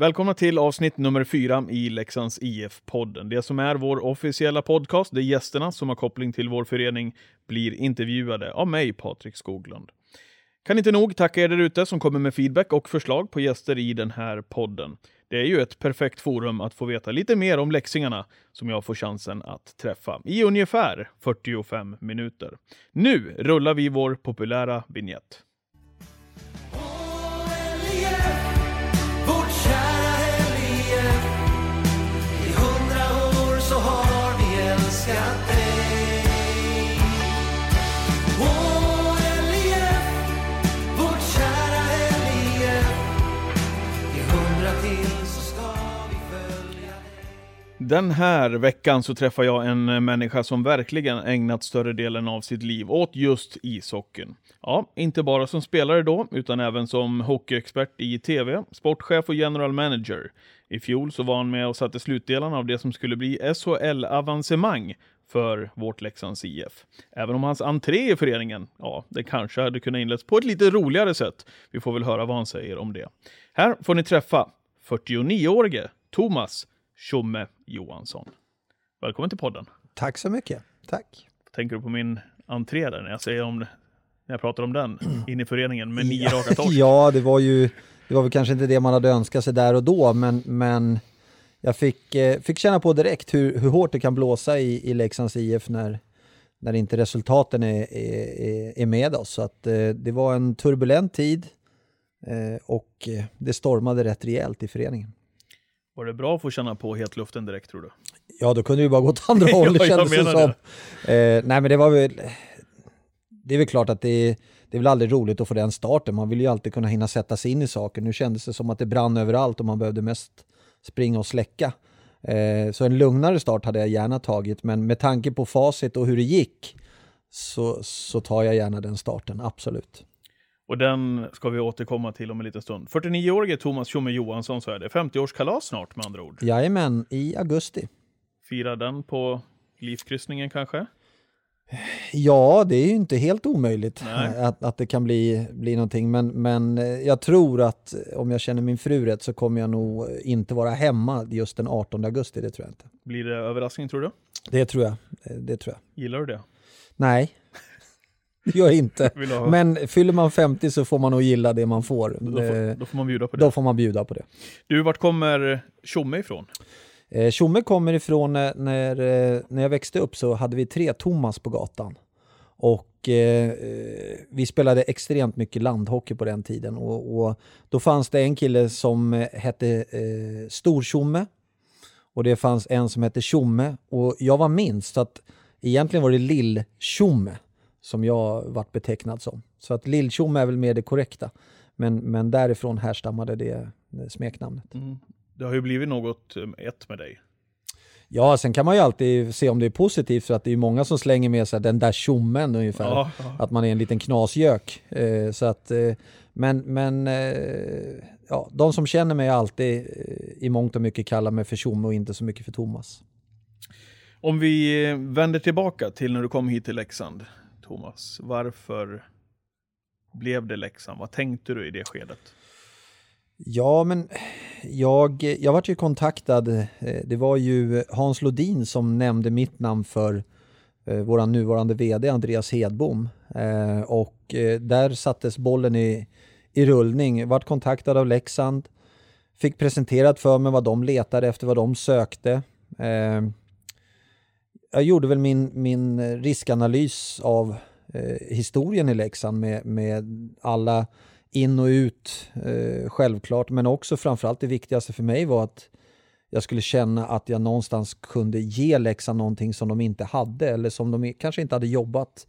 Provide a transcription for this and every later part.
Välkomna till avsnitt nummer fyra i Leksands IF-podden. Det som är vår officiella podcast, där gästerna som har koppling till vår förening blir intervjuade av mig, Patrik Skoglund. Kan inte nog tacka er där ute som kommer med feedback och förslag på gäster i den här podden. Det är ju ett perfekt forum att få veta lite mer om läxingarna som jag får chansen att träffa i ungefär 45 minuter. Nu rullar vi vår populära vignett. Den här veckan så träffar jag en eh, människa som verkligen ägnat större delen av sitt liv åt just ishockeyn. Ja, inte bara som spelare då, utan även som hockeyexpert i TV, sportchef och general manager. I fjol så var han med och satte slutdelarna av det som skulle bli SHL-avancemang för vårt Leksands IF. Även om hans entré i föreningen, ja, det kanske hade kunnat inletts på ett lite roligare sätt. Vi får väl höra vad han säger om det. Här får ni träffa 49-årige Thomas Tjomme Johansson. Välkommen till podden. Tack så mycket. Tack. Tänker du på min entré där när jag säger om när jag pratar om den in i föreningen med nio raka torsk? Ja, det var ju det var väl kanske inte det man hade önskat sig där och då, men, men jag fick, eh, fick känna på direkt hur, hur hårt det kan blåsa i, i Leksands IF när, när inte resultaten är, är, är med oss. Så att, eh, det var en turbulent tid eh, och det stormade rätt rejält i föreningen. Var det bra att få känna på hetluften direkt tror du? Ja, då kunde vi bara gå åt andra håll, det Ja, kändes det som. Eh, nej, men det var väl... Det är väl klart att det det är väl aldrig roligt att få den starten. Man vill ju alltid kunna hinna sätta sig in i saker. Nu kändes det som att det brann överallt och man behövde mest springa och släcka. Eh, så en lugnare start hade jag gärna tagit, men med tanke på facit och hur det gick så, så tar jag gärna den starten, absolut. Och den ska vi återkomma till om en liten stund. 49-årige Thomas Tjomme Johansson så är det. 50-årskalas snart med andra ord. Jajamän, i augusti. Fira den på livskryssningen kanske? Ja, det är ju inte helt omöjligt Nej. att, att det kan bli, bli någonting. Men, men eh, jag tror att om jag känner min fru rätt så kommer jag nog inte vara hemma just den 18 augusti. Det tror jag inte. Blir det överraskning tror du? Det tror jag. Eh, Det tror jag. Gillar du det? Nej, gör jag inte. Men fyller man 50 så får man nog gilla det man får. Då får, Eh, då får man bjuda på det. Då får man bjuda på det. Du, vart kommer Tjomme ifrån? Eh, Tjomme kommer ifrån när, när, eh, när jag växte upp så hade vi tre Thomas på gatan. Och eh, eh, vi spelade extremt mycket landhockey på den tiden. Och, och då fanns det en kille som eh, hette eh, Stor-Tjomme. Och det fanns en som hette Tjomme. Och jag var minst, så att egentligen var det Lill-Tjomme som jag vart betecknad som. Så att Lill-Tjomme är väl mer det korrekta. Men, men därifrån härstammade det, det smeknamnet. Mm. Det har ju blivit något um, ett med dig. Ja, sen kan man ju alltid se om det är positivt för att det är många som slänger med sig den där tjommen ungefär. Ja, ja. Att man är en liten knasgök. Eh, så att, eh, men men eh, ja, de som känner mig alltid eh, i mångt och mycket kallar mig för tjomme och inte så mycket för Thomas. Om vi eh, vänder tillbaka till när du kom hit till Leksand, Thomas. Varför blev det Leksand? Vad tänkte du i det skedet? Ja, men jag, jag vart ju kontaktad. Eh, det var ju Hans Lodin som nämnde mitt namn för eh, vår nuvarande vd Andreas Hedbom. Eh, och där sattes bollen i, i rullning. Vart kontaktad av Leksand. Fick presenterat för mig vad de letade efter, vad de sökte. Jag gjorde väl min, min riskanalys av eh, historien i Leksand med, med alla in och ut, eh, självklart. Men också framförallt det viktigaste för mig var att jag skulle känna att jag någonstans kunde ge Leksand någonting som de inte hade eller som de kanske inte hade jobbat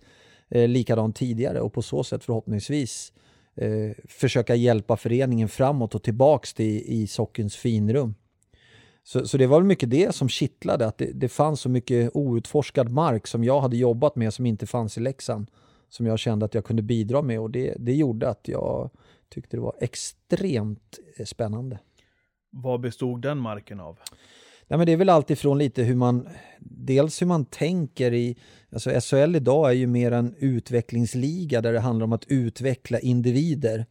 eh, likadant tidigare och på så sätt förhoppningsvis eh, försöka hjälpa föreningen framåt och tillbaks till i sockerns finrum. Så, så det var väl mycket det som kittlade, att det, det fanns så mycket outforskad mark som jag hade jobbat med som inte fanns i Leksand som jag kände att jag kunde bidra med och det, det gjorde att jag tyckte det var extremt eh, spännande. Vad bestod den marken av? Nej, men det är väl alltid från lite hur man, dels hur man tänker i, alltså SHL idag är ju mer en utvecklingsliga där det handlar om att utveckla individer.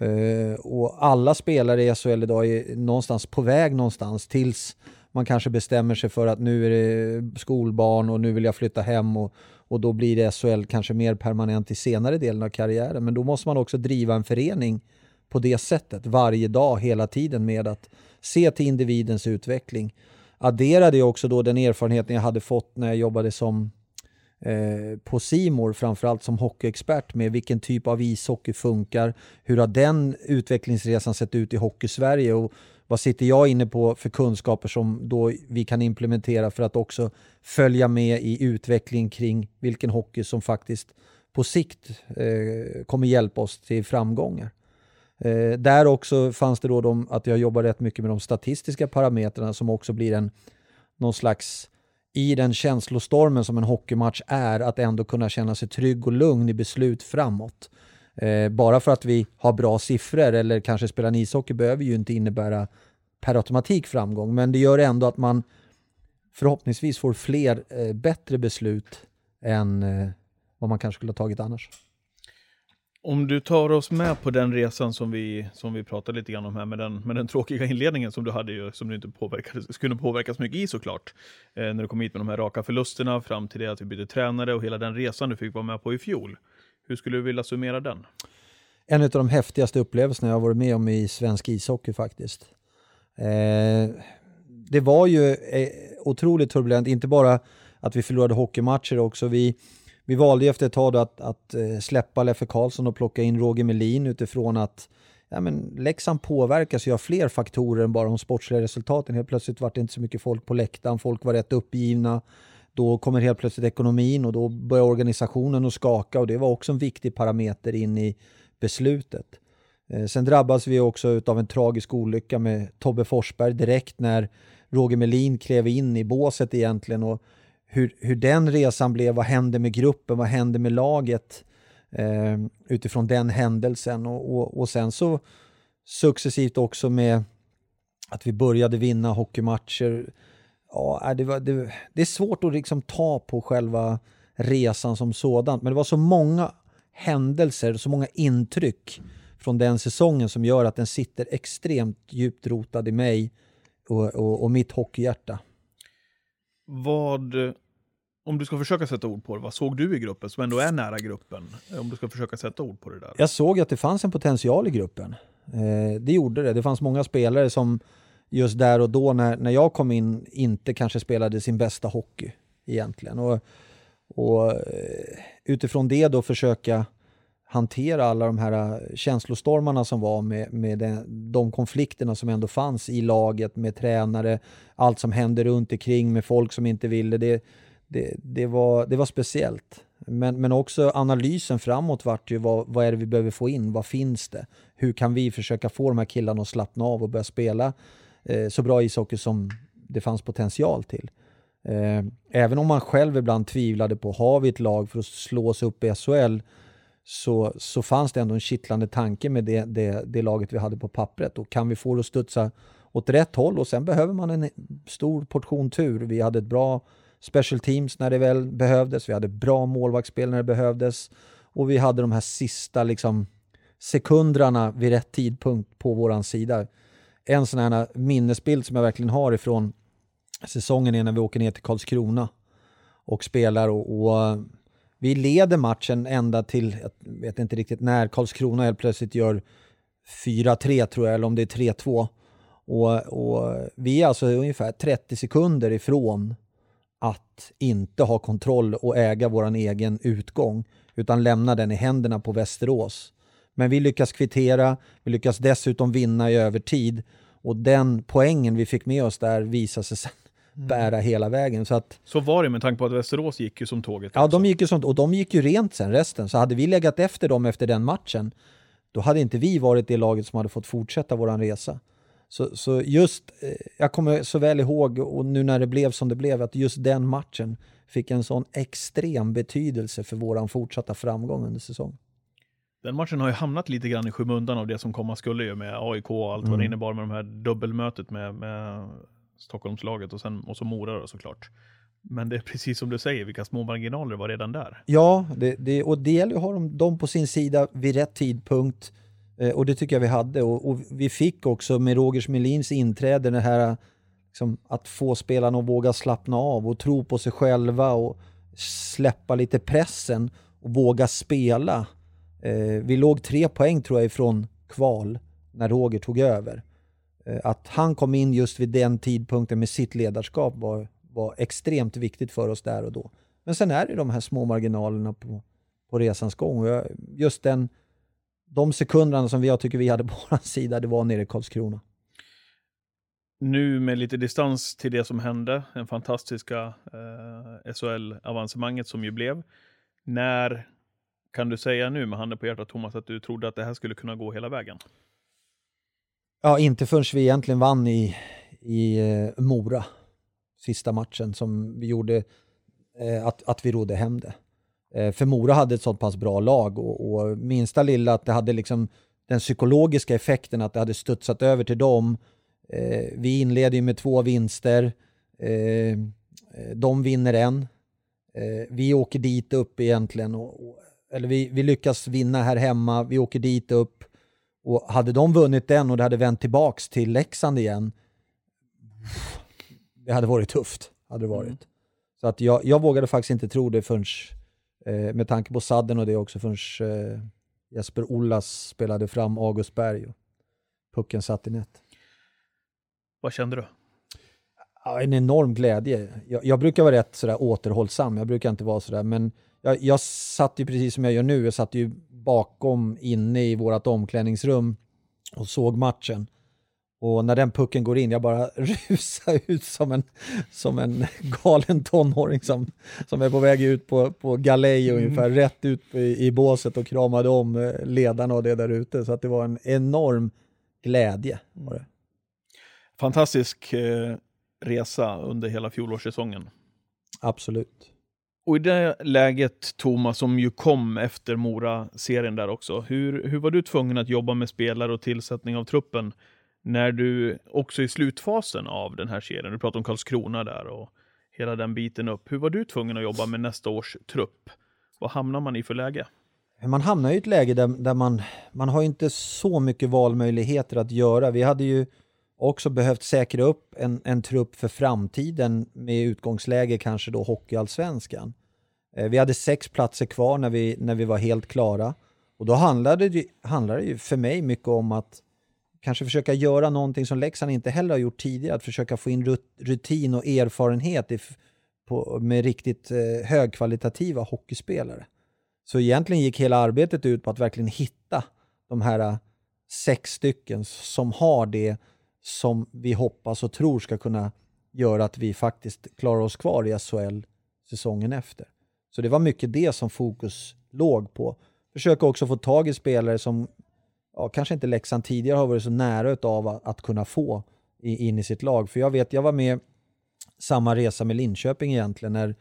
Eh, och alla spelare i SHL idag är någonstans på väg någonstans tills man kanske bestämmer sig för att nu är det skolbarn och nu vill jag flytta hem och, och då blir det SHL kanske mer permanent i senare delen av karriären. Men då måste man också driva en förening på det sättet varje dag hela tiden med att se till individens utveckling. Adderade jag också då den erfarenheten jag hade fått när jag jobbade som eh, på Simor framförallt som hockeyexpert med vilken typ av ishockey funkar, hur har den utvecklingsresan sett ut i Hockey-Sverige och vad sitter jag inne på för kunskaper som då vi kan implementera för att också följa med i utveckling kring vilken hockey som faktiskt på sikt eh, kommer hjälpa oss till framgångar. Eh, där också fanns det då de, att jag jobbar rätt mycket med de statistiska parametrarna som också blir en någon slags i den känslostormen som en hockeymatch är, att ändå kunna känna sig trygg och lugn i beslut framåt. Eh, bara för att vi har bra siffror eller kanske spelar en ishockey behöver ju inte innebära per automatik framgång, men det gör ändå att man förhoppningsvis får fler eh, bättre beslut än eh, vad man kanske skulle ha tagit annars. Om du tar oss med på den resan som vi, som vi pratade lite grann om här med den, med den tråkiga inledningen som du hade ju, som du inte påverkades, skulle påverkas mycket i såklart. Eh, när du kom hit med de här raka förlusterna fram till det att vi bytte tränare och hela den resan du fick vara med på i fjol. Hur skulle du vilja summera den? En av de häftigaste upplevelserna jag har varit med om i svensk ishockey faktiskt. Eh, det var ju eh, otroligt turbulent, inte bara att vi förlorade hockeymatcher också. Vi, vi valde efter ett tag att, att eh, släppa Leffe Karlsson och plocka in Roger Melin utifrån att ja, men Leksand påverkas ju av fler faktorer än bara de sportsliga resultaten. Helt plötsligt var det inte så mycket folk på läktaren, folk var rätt uppgivna. Då kommer helt plötsligt ekonomin och då börjar organisationen att skaka och det var också en viktig parameter in i beslutet. Eh, sen drabbas vi också av en tragisk olycka med Tobbe Forsberg direkt när Roger Melin klev in i båset egentligen och hur, hur den resan blev, vad hände med gruppen, vad hände med laget eh, utifrån den händelsen och, och, och sen så successivt också med att vi började vinna hockeymatcher. Ja, det, var, det, det är svårt att liksom ta på själva resan som sådant, men det var så många händelser, så många intryck från den säsongen som gör att den sitter extremt djupt rotad i mig och, och, och mitt hockeyhjärta. Vad, om du ska försöka sätta ord på det, vad såg du i gruppen som ändå är nära gruppen? Om du ska försöka sätta ord på det där. Jag såg att det fanns en potential i gruppen. Eh, det gjorde det. Det fanns många spelare som just där och då när, när jag kom in inte kanske spelade sin bästa hockey egentligen. Och, och eh, utifrån det då försöka hantera alla de här äh, känslostormarna som var med, med den, de konflikterna som ändå fanns i laget med tränare, allt som hände runt omkring med folk som inte ville. Det, det, det, var, det var speciellt. Men, men också analysen framåt vart ju vad, vad är det vi behöver få in? Vad finns det? Hur kan vi försöka få de här killarna att slappna av och börja spela eh, så bra ishockey som det fanns potential till? Eh, även om man själv ibland tvivlade på, har vi ett lag för att slå oss upp i SHL? Så, så fanns det ändå en kittlande tanke med det, det, det laget vi hade på pappret. Och kan vi få det att studsa åt rätt håll och sen behöver man en stor portion tur. Vi hade ett bra special teams när det väl behövdes. Vi hade bra målvaktsspel när det behövdes. Och vi hade de här sista liksom, sekunderna vid rätt tidpunkt på våran sida. En sån här minnesbild som jag verkligen har ifrån säsongen är när vi åker ner till Karlskrona och spelar och, och vi leder matchen ända till, jag vet inte riktigt när, Karlskrona helt plötsligt gör 4-3 tror jag, eller om det är 3-2. Och, och, vi är alltså ungefär 30 sekunder ifrån att inte ha kontroll och äga vår egen utgång, utan lämna den i händerna på Västerås. Men vi lyckas kvittera, vi lyckas dessutom vinna i övertid och den poängen vi fick med oss där visade sig sen mm. bära hela vägen. Så, att, så var det med tanke på att Västerås gick ju som tåget. Ja, de gick ju som, och de gick ju rent sen resten. Så hade vi legat efter dem efter den matchen, då hade inte vi varit det laget som hade fått fortsätta våran resa. Så, så just, eh, jag kommer så väl ihåg, och nu när det blev som det blev, att just den matchen fick en sån extrem betydelse för våran fortsatta framgång under säsongen. Den matchen har ju hamnat lite grann i skymundan av det som komma skulle ju med AIK och allt mm. vad det mm. innebar med de här dubbelmötet med, med Stockholmslaget och, sen, och så Mora då, såklart. Men det är precis som du säger, vilka små marginaler var redan där. Ja, det, det, och det gäller att ha dem, dem på sin sida vid rätt tidpunkt Eh, och det tycker jag vi hade. Och, och vi fick också med Rogers Melins inträde det här liksom, att få spelarna att våga slappna av och tro på sig själva och släppa lite pressen och våga spela. Eh, vi låg tre poäng tror jag ifrån kval när Roger tog över. Eh, att han kom in just vid den tidpunkten med sitt ledarskap var, var extremt viktigt för oss där och då. Men sen är det de här små marginalerna på, på resans gång. Och jag, just den, de sekunderna som jag tycker vi hade på vår sida, det var nere i Karlskrona. Nu med lite distans till det som hände, den fantastiska eh, SHL-avancemanget som ju blev. När kan du säga nu med handen på hjärtat Thomas att du trodde att det här skulle kunna gå hela vägen? Ja, inte förrän vi egentligen vann i, i eh, Mora, sista matchen som vi gjorde, eh, att, att vi rodde hem det. Eh, för Mora hade ett så pass bra lag och, och, minsta lilla att det hade liksom den psykologiska effekten att det hade studsat över till dem. Eh, vi inleder ju med två vinster. Eh, de vinner en. Eh, vi åker dit upp egentligen. Och, och, eller vi, vi lyckas vinna här hemma. Vi åker dit upp. Och hade de vunnit den och det hade vänt tillbaks till Leksand igen. Det hade varit tufft. Hade det varit. Mm. Så att jag, jag vågade faktiskt inte tro det förrän Eh, med tanke på sadden och det också förrän eh, Jesper Ollas spelade fram August Berg och pucken satt i nät. Vad kände du? Ja, en enorm glädje. Jag, jag, brukar vara rätt sådär återhållsam, jag brukar inte vara sådär, men jag, jag satt ju precis som jag gör nu, jag satt ju bakom inne i vårt omklädningsrum och såg matchen. Och när den pucken går in, jag bara rusar ut som en, som en galen tonåring som, som är på väg ut på, på galej mm. ungefär, rätt ut i, i båset och kramade om eh, ledarna och det där ute. Så att det var en enorm glädje. Var det. Fantastisk eh, resa under hela fjolårssäsongen. Absolut. Och i det läget, Thomas, som ju kom efter Mora-serien där också, hur, hur var du tvungen att jobba med spelare och tillsättning av truppen när du också i slutfasen av den här serien, du pratar om Karlskrona där och hela den biten upp. Hur var du tvungen att jobba med nästa års trupp? Vad hamnar man i för läge? Man hamnar i ett läge där, där man, man har inte så mycket valmöjligheter att göra. Vi hade ju också behövt säkra upp en, en trupp för framtiden med utgångsläge kanske då Hockeyallsvenskan. Eh, vi hade sex platser kvar när vi, när vi var helt klara och då handlade det, handlade det ju för mig mycket om att kanske försöka göra någonting som Leksand inte heller har gjort tidigare, att försöka få in rutin och erfarenhet i, på, med riktigt eh, högkvalitativa hockeyspelare. Så egentligen gick hela arbetet ut på att verkligen hitta de här eh, sex stycken som har det som vi hoppas och tror ska kunna göra att vi faktiskt klarar oss kvar i SHL säsongen efter. Så det var mycket det som fokus låg på. Försöka också få tag i spelare som ja, kanske inte Leksand tidigare har varit så nära av att, att kunna få i, in i sitt lag. För jag vet, jag var med samma resa med Linköping egentligen när,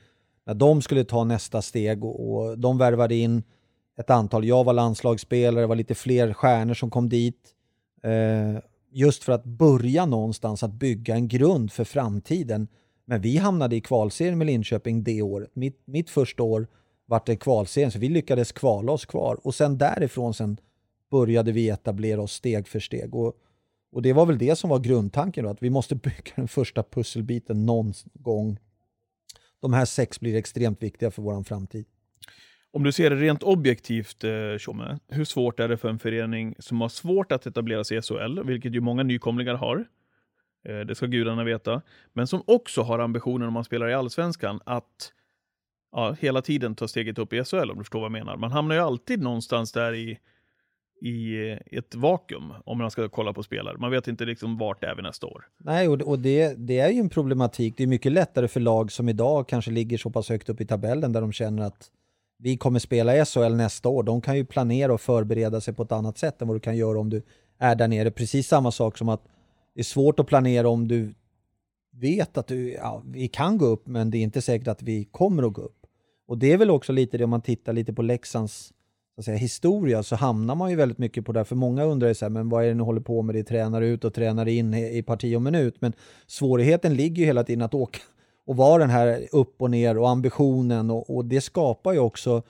när de skulle ta nästa steg och, och de värvade in ett antal. Jag var landslagsspelare, det var lite fler stjärnor som kom dit. Eh, just för att börja någonstans att bygga en grund för framtiden. Men vi hamnade i kvalserien med Linköping det året. Mitt, mitt första år vart det kvalserien, så vi lyckades kvala oss kvar. Och sen därifrån sen började vi etablera oss steg för steg. Och, och det var väl det som var grundtanken då, att vi måste bygga den första pusselbiten någon gång. De här sex blir extremt viktiga för vår framtid. Om du ser det rent objektivt, eh, Tjomme, hur svårt är det för en förening som har svårt att etablera sig i SHL, vilket ju många nykomlingar har, eh, det ska gudarna veta, men som också har ambitionen om man spelar i allsvenskan att ja, hela tiden ta steget upp i SHL, om du förstår vad jag menar. Man hamnar ju alltid någonstans där i i eh, ett vakuum om man ska kolla på spelare. Man vet inte liksom vart är vi nästa år. Nej, och, och det, det, är ju en problematik. Det är mycket lättare för lag som idag kanske ligger så pass högt upp i tabellen där de känner att vi kommer spela i SHL nästa år. De kan ju planera och förbereda sig på ett annat sätt än vad du kan göra om du är där nere. Precis samma sak som att det är svårt att planera om du vet att du, ja, vi kan gå upp men det är inte säkert att vi kommer att gå upp. Och det är väl också lite det om man tittar lite på Leksands så att säga, historia så hamnar man ju väldigt mycket på det. För många undrar ju så här, men vad är det ni håller på med? Det tränar ut och tränar in i, parti och minut. Men svårigheten ligger ju hela tiden att åka och vara den här upp och ner och ambitionen och, och det skapar ju också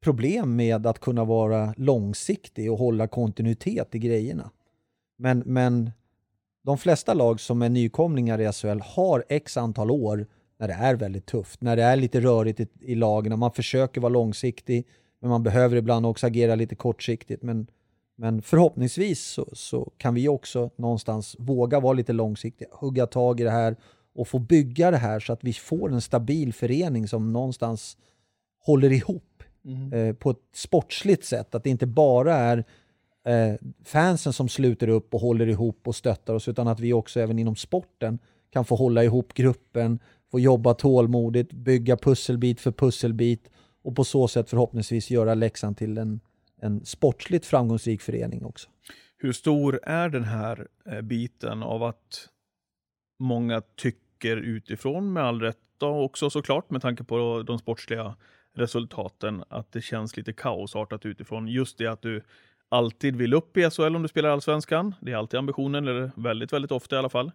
problem med att kunna vara långsiktig och hålla kontinuitet i grejerna. Men, men de flesta lag som är nykomlingar i SHL har x antal år när det är väldigt tufft, när det är lite rörigt i, i lagen, och man försöker vara långsiktig, men man behöver ibland också agera lite kortsiktigt. Men, men förhoppningsvis så, så kan vi också någonstans våga vara lite långsiktiga, hugga tag i det här och få bygga det här så att vi får en stabil förening som någonstans håller ihop Mm. eh, på ett sportsligt sätt. Att det inte bara är eh, fansen som sluter upp och håller ihop och stöttar oss, utan att vi också även inom sporten kan få hålla ihop gruppen, få jobba tålmodigt, bygga pusselbit för pusselbit och på så sätt förhoppningsvis göra Leksand till en, en sportsligt framgångsrik förening också. Hur stor är den här eh, biten av att många tycker utifrån, med all rätt också såklart, med tanke på de sportsliga resultaten, att det känns lite kaosartat utifrån. Just det att du alltid vill upp i SHL om du spelar allsvenskan. Det är alltid ambitionen, eller väldigt, väldigt ofta i alla fall.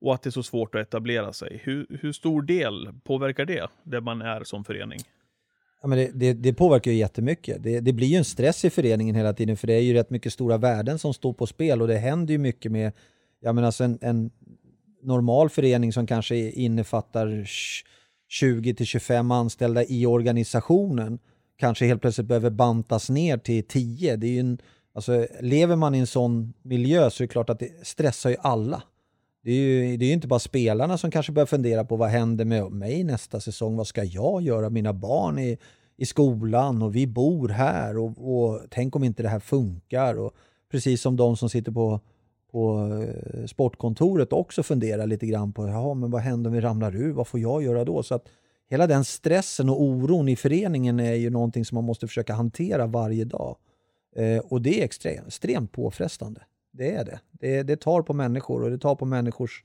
Och att det är så svårt att etablera sig. Hur, hur stor del påverkar det, där man är som förening? Ja, men det, det, det påverkar ju jättemycket. Det, det blir ju en stress i föreningen hela tiden för det är ju rätt mycket stora värden som står på spel och det händer ju mycket med, jag menar alltså en, en normal förening som kanske innefattar 20 till 25 anställda i organisationen kanske helt plötsligt behöver bantas ner till 10. Det är ju en, alltså, lever man i en sån miljö så är det klart att det stressar ju alla. Det är ju det är ju inte bara spelarna som kanske börjar fundera på vad händer med mig nästa säsong? Vad ska jag göra? Mina barn är i skolan och vi bor här och, och tänk om inte det här funkar? Och precis som de som sitter på, på eh, sportkontoret också funderar lite grann på ja, men vad händer om vi ramlar ur? Vad får jag göra då? Så att hela den stressen och oron i föreningen är ju någonting som man måste försöka hantera varje dag. Eh, och det är extremt, extremt påfrestande. Det är det. det. Det tar på människor och det tar på människors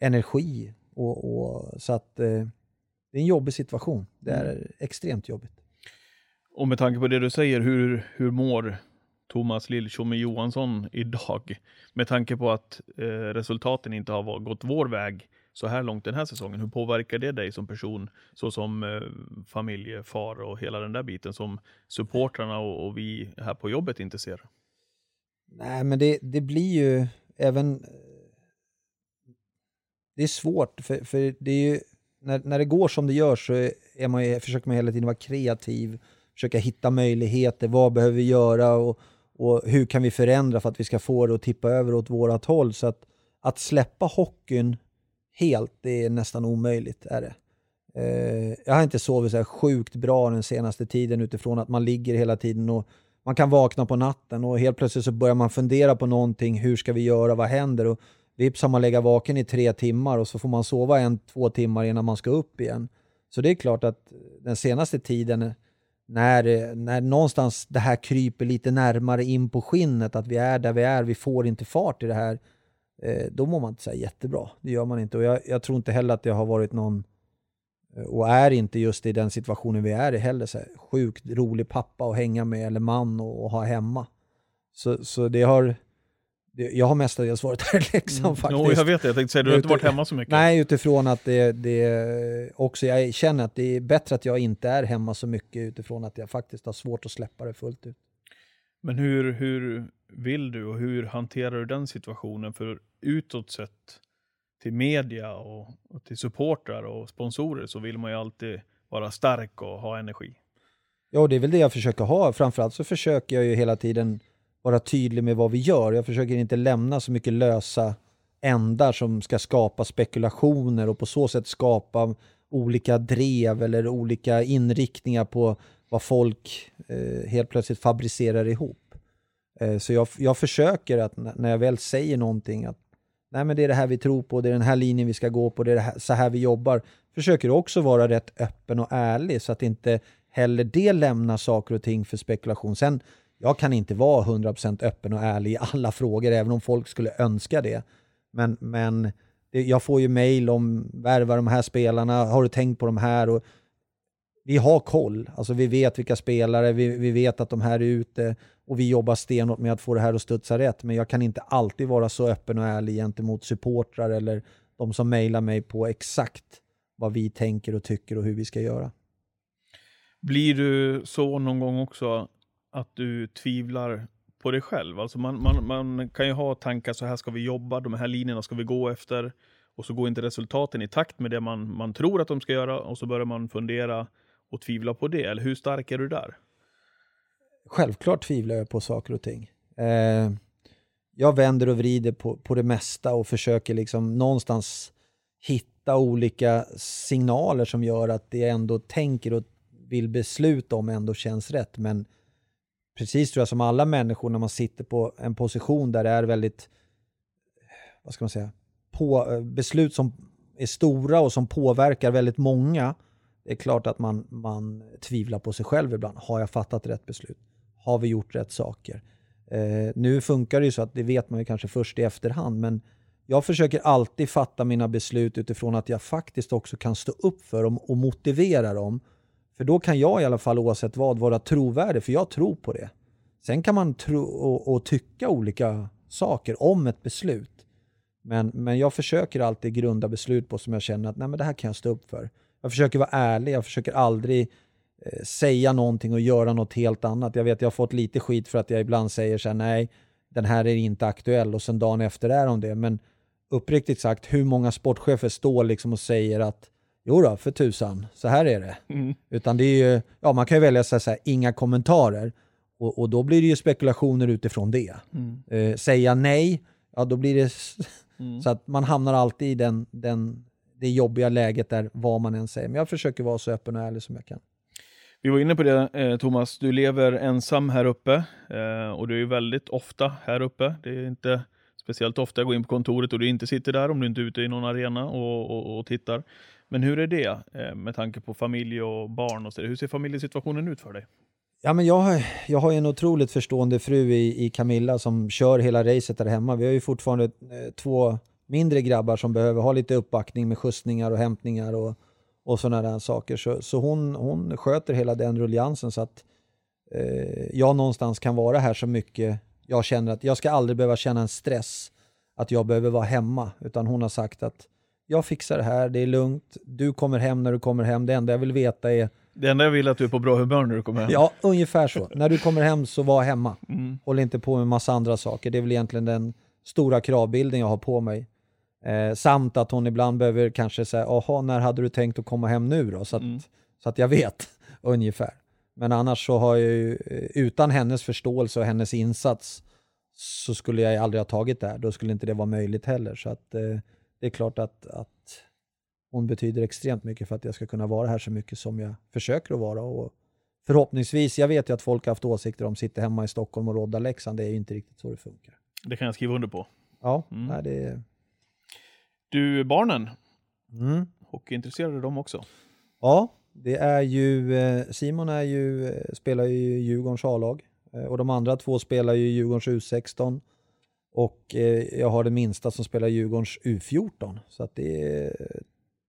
energi. Och, och så att eh, det är en jobbig situation. Det är extremt jobbigt. Och med tanke på det du säger, hur, hur mår Thomas Lilltjomme Johansson idag? Med tanke på att eh, resultaten inte har gått vår väg så här långt den här säsongen. Hur påverkar det dig som person, såsom eh, familjefar och hela den där biten som supportrarna och, och vi här på jobbet inte ser? Nej, men det, det blir ju även... Eh, det är svårt, för, för det är ju, när, när det går som det gör så är man ju, försöker man hela tiden vara kreativ, försöka hitta möjligheter, vad behöver vi göra och, och hur kan vi förändra för att vi ska få det att tippa över åt vårat håll. Så att, att släppa hockeyn helt, det är nästan omöjligt. Är det. Eh, jag har inte sovit så här sjukt bra den senaste tiden utifrån att man ligger hela tiden och man kan vakna på natten och helt plötsligt så börjar man fundera på någonting. Hur ska vi göra? Vad händer? Och vips har man legat vaken i tre timmar och så får man sova en, två timmar innan man ska upp igen. Så det är klart att den senaste tiden när, när någonstans det här kryper lite närmare in på skinnet, att vi är där vi är, vi får inte fart i det här, eh, då mår man inte så här jättebra. Det gör man inte. Och jag, jag tror inte heller att jag har varit någon eh, och är inte just i den situationen vi är i heller så här, sjukt rolig pappa att hänga med eller man och, och ha hemma. Så, så det har, jag har mestadels varit här i Leksand faktiskt. Jo, jag vet det. Jag tänkte säga, du har inte varit hemma så mycket. Nej, utifrån att det, det också, jag känner att det är bättre att jag inte är hemma så mycket utifrån att jag faktiskt har svårt att släppa det fullt ut. Men hur, hur vill du och hur hanterar du den situationen? För utåt sett till media och, och till supportrar och sponsorer så vill man ju alltid vara stark och ha energi. Ja, det är väl det jag försöker ha. Framförallt så försöker jag ju hela tiden vara tydlig med vad vi gör. Jag försöker inte lämna så mycket lösa ändar som ska skapa spekulationer och på så sätt skapa olika drev eller olika inriktningar på vad folk eh, helt plötsligt fabricerar ihop. Eh, så jag, jag försöker att när jag väl säger någonting att nej men det är det här vi tror på, det är den här linjen vi ska gå på, det är det här, så här vi jobbar. Försöker också vara rätt öppen och ärlig så att inte heller det lämnar saker och ting för spekulation. Sen, jag kan inte vara 100% öppen och ärlig i alla frågor, även om folk skulle önska det. Men, men jag får ju mail om värva de här spelarna, har du tänkt på de här? Och vi har koll, alltså vi vet vilka spelare, vi, vi vet att de här är ute och vi jobbar stenhårt med att få det här att studsa rätt. Men jag kan inte alltid vara så öppen och ärlig gentemot supportrar eller de som mejlar mig på exakt vad vi tänker och tycker och hur vi ska göra. Blir du så någon gång också att du tvivlar på dig själv? Alltså man, man, man kan ju ha tankar, så här ska vi jobba, de här linjerna ska vi gå efter. Och så går inte resultaten i takt med det man, man tror att de ska göra och så börjar man fundera och tvivla på det. Eller hur stark är du där? Självklart tvivlar jag på saker och ting. Eh, jag vänder och vrider på, på det mesta och försöker liksom någonstans hitta olika signaler som gör att det jag ändå tänker och vill besluta om ändå känns rätt. Men precis tror jag som alla människor när man sitter på en position där det är väldigt, vad ska man säga, på, eh, beslut som är stora och som påverkar väldigt många. Det är klart att man, man tvivlar på sig själv ibland. Har jag fattat rätt beslut? Har vi gjort rätt saker? Eh, nu funkar det ju så att det vet man ju kanske först i efterhand, men jag försöker alltid fatta mina beslut utifrån att jag faktiskt också kan stå upp för dem och motivera dem. För då kan jag i alla fall oavsett vad vara trovärdig, för jag tror på det. Sen kan man tro och, och tycka olika saker om ett beslut. Men, men jag försöker alltid grunda beslut på som jag känner att nej, men det här kan jag stå upp för. Jag försöker vara ärlig, jag försöker aldrig eh, säga någonting och göra något helt annat. Jag vet jag har fått lite skit för att jag ibland säger så här, nej, den här är inte aktuell och sen dagen efter är de det. Men uppriktigt sagt, hur många sportchefer står liksom och säger att jo då, för tusan, så här är det. Mm. Utan det är ju, ja man kan ju välja att säga så här, inga kommentarer. Och, och då blir det ju spekulationer utifrån det. Mm. Eh, säga nej, ja då blir det Mm. så att man hamnar alltid i den, den, det jobbiga läget där vad man än säger. Men jag försöker vara så öppen och ärlig som jag kan. Vi var inne på det eh, Thomas, du lever ensam här uppe eh, och du är väldigt ofta här uppe. Det är inte speciellt ofta jag går in på kontoret och du inte sitter där om du inte är ute i någon arena och, och, och tittar. Men hur är det eh, med tanke på familj och barn och så? Hur ser familjesituationen ut för dig? Ja, men jag, har- jag har ju en otroligt förstående fru i, i Camilla som kör hela racet där hemma. Vi har ju fortfarande eh, två mindre grabbar som behöver ha lite uppbackning med skjutsningar och hämtningar och, och sådana där saker. Så, så hon, hon sköter hela den rulliansen så att eh, jag någonstans kan vara här så mycket jag känner att jag ska aldrig behöva känna en stress att jag behöver vara hemma. Utan hon har sagt att jag fixar det här, det är lugnt, du kommer hem när du kommer hem. Det enda jag vill veta är Det enda jag vill är att du är på bra humör när du kommer hem. Ja, ungefär så. När du kommer hem så var hemma. Mm. Håll inte på med massa andra saker. Det är väl egentligen den stora kravbilden jag har på mig. Eh, samt att hon ibland behöver kanske säga, jaha, när hade du tänkt att komma hem nu då? Så att, Mm. så att jag vet ungefär. Men annars så har jag ju, eh, utan hennes förståelse och hennes insats så skulle jag aldrig ha tagit det här. Då skulle inte det vara möjligt heller. Så att eh, det är klart att, att hon betyder extremt mycket för att jag ska kunna vara här så mycket som jag försöker att vara. Och förhoppningsvis, jag vet ju att folk har haft åsikter om sitter hemma i Stockholm och roddar Leksand. Det är ju inte riktigt så det funkar. Det kan jag skriva under på. Ja, Mm. nej, det är... Du, barnen, Mm. hockeyintresserade de också? Ja, det är ju, eh, Simon är ju, eh, spelar ju i Djurgårdens A-lag eh, och de andra två spelar ju i Djurgårdens U16 och eh, jag har den minsta som spelar Djurgårdens U14. Så att det är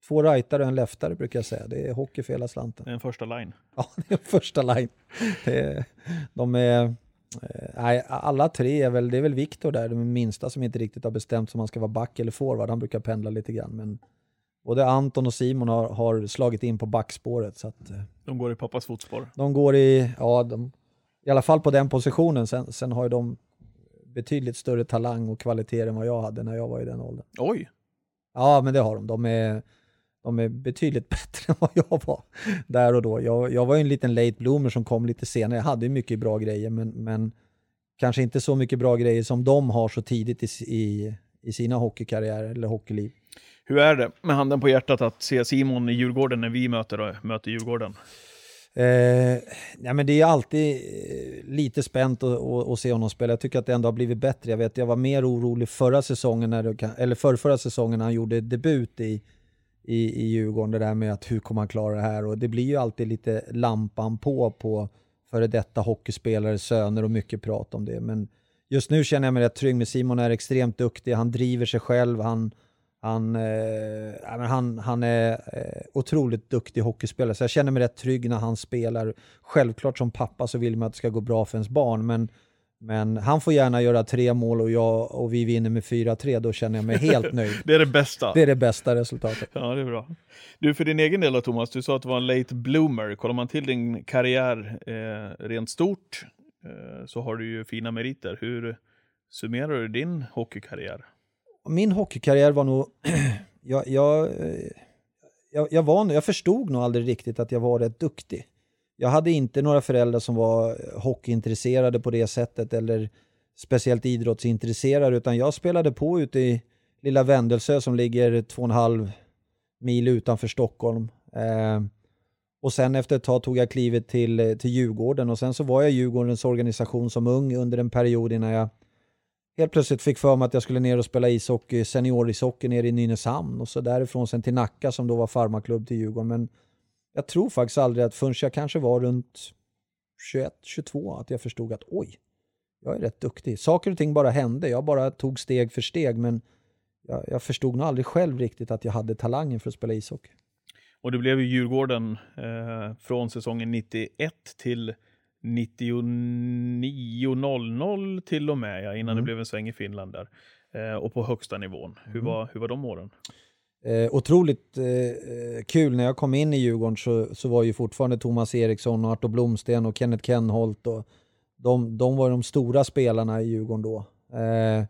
två rightare och en leftare brukar jag säga. Det är hockey för hela slanten. Det är en första line. Ja, det är första line. Är, de är, eh, nej, alla tre är väl, det är väl Viktor där, den minsta som inte riktigt har bestämt sig om han ska vara back eller forward. Han brukar pendla lite grann. Men både Anton och Simon har, har slagit in på backspåret. Så att, eh, De går i pappas fotspår. de går i, ja, de, i alla fall på den positionen. Sen, sen har ju de betydligt större talang och kvaliteter än vad jag hade när jag var i den åldern. Oj! Ja, men det har de. De är, de är betydligt bättre än vad jag var där och då. Jag, jag var ju en liten late bloomer som kom lite senare. Jag hade ju mycket bra grejer, men, men kanske inte så mycket bra grejer som de har så tidigt i, i, i sina hockeykarriärer eller hockeyliv. Hur är det, med handen på hjärtat, att se Simon i Djurgården när vi möter, möter Djurgården? Eh, ja, men det är alltid eh, lite spänt att, att, att se honom spela. Jag tycker att det ändå har blivit bättre. Jag vet, jag var mer orolig förra säsongen, när det, eller för förra säsongen när han gjorde debut i, i, i Djurgården. Det där med att hur kommer han klara det här? Och det blir ju alltid lite lampan på på före detta hockeyspelare, söner och mycket prat om det. Men just nu känner jag mig rätt trygg med Simon är extremt duktig. Han driver sig själv. Han, han, eh, han, han är eh, otroligt duktig hockeyspelare, så jag känner mig rätt trygg när han spelar. Självklart som pappa så vill man att det ska gå bra för ens barn, men, Men han får gärna göra tre mål och, jag, och vi vinner med 4-3, då känner jag mig helt nöjd. Det är det bästa. Det är det bästa resultatet. Ja, det är bra. Du, för din egen del då, Thomas, du sa att du var en late bloomer. Kollar man till din karriär eh, rent stort eh, så har du ju fina meriter. Hur summerar du din hockeykarriär? Min hockeykarriär var nog... jag, jag, eh, jag, jag, var, jag förstod nog aldrig riktigt att jag var rätt duktig. Jag hade inte några föräldrar som var eh, hockeyintresserade på det sättet eller speciellt idrottsintresserade utan jag spelade på ute i lilla Vändelsö som ligger två och en halv mil utanför Stockholm. Eh, och sen efter ett tag tog jag klivet till, eh, till Djurgården och sen så var jag i Djurgårdens organisation som ung under en period innan jag helt plötsligt fick för mig att jag skulle ner och spela ishockey, seniorishockey nere i Nynäshamn och så därifrån sen till Nacka som då var farmaklubb till Djurgården. Men jag tror faktiskt aldrig att förrän jag kanske var runt 21, 22 att jag förstod att oj, jag är rätt duktig. Saker och ting bara hände. Jag bara tog steg för steg men jag, jag förstod nog aldrig själv riktigt att jag hade talangen för att spela ishockey. Och det blev ju Djurgården eh, från säsongen 91 till 99.00 till och med, ja, innan mm. det blev en sväng i Finland där. Eh, och på högsta nivån. Hur, mm. var, hur var de åren? Eh, otroligt eh, kul, när jag kom in i Djurgården så, så var ju fortfarande Thomas Eriksson och Arto Blomsten och Kenneth Kenholt och de, de var de stora spelarna i Djurgården då. Eh,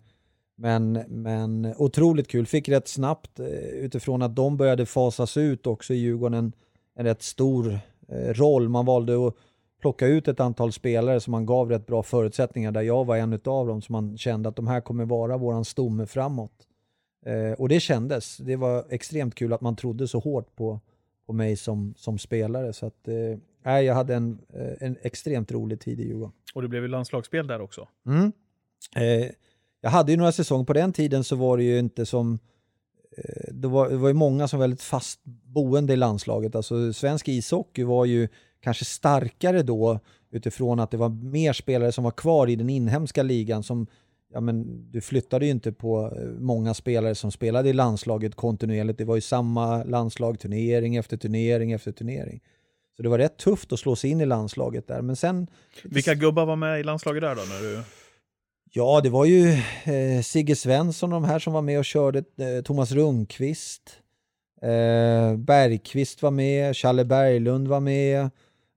men, men otroligt kul, fick rätt snabbt eh, utifrån att de började fasas ut också i Djurgården en, en rätt stor eh, roll. Man valde att plocka ut ett antal spelare som man gav rätt bra förutsättningar där jag var en av dem som man kände att de här kommer vara våran stomme framåt. Eh, och det kändes. Det var extremt kul att man trodde så hårt på, på mig som, som spelare. Så att, eh, jag hade en, eh, en extremt rolig tid i Djurgården. Och det blev ju landslagsspel där också. Mm. Eh, jag hade ju några säsonger, på den tiden så var det ju inte som Eh, det var, det var ju många som var väldigt fast boende i landslaget. Alltså svensk ishockey var ju kanske starkare då utifrån att det var mer spelare som var kvar i den inhemska ligan som ja men du flyttade ju inte på eh, många spelare som spelade i landslaget kontinuerligt. Det var ju samma landslag turnering efter turnering efter turnering. Så det var rätt tufft att slå sig in i landslaget där. Men sen... Vilka gubbar var med i landslaget där då? När du... Ja, det var ju eh, Sigge Svensson och de här som var med och körde. Eh, Thomas Rundqvist. Eh, Bergqvist var med. Challe Berglund var med.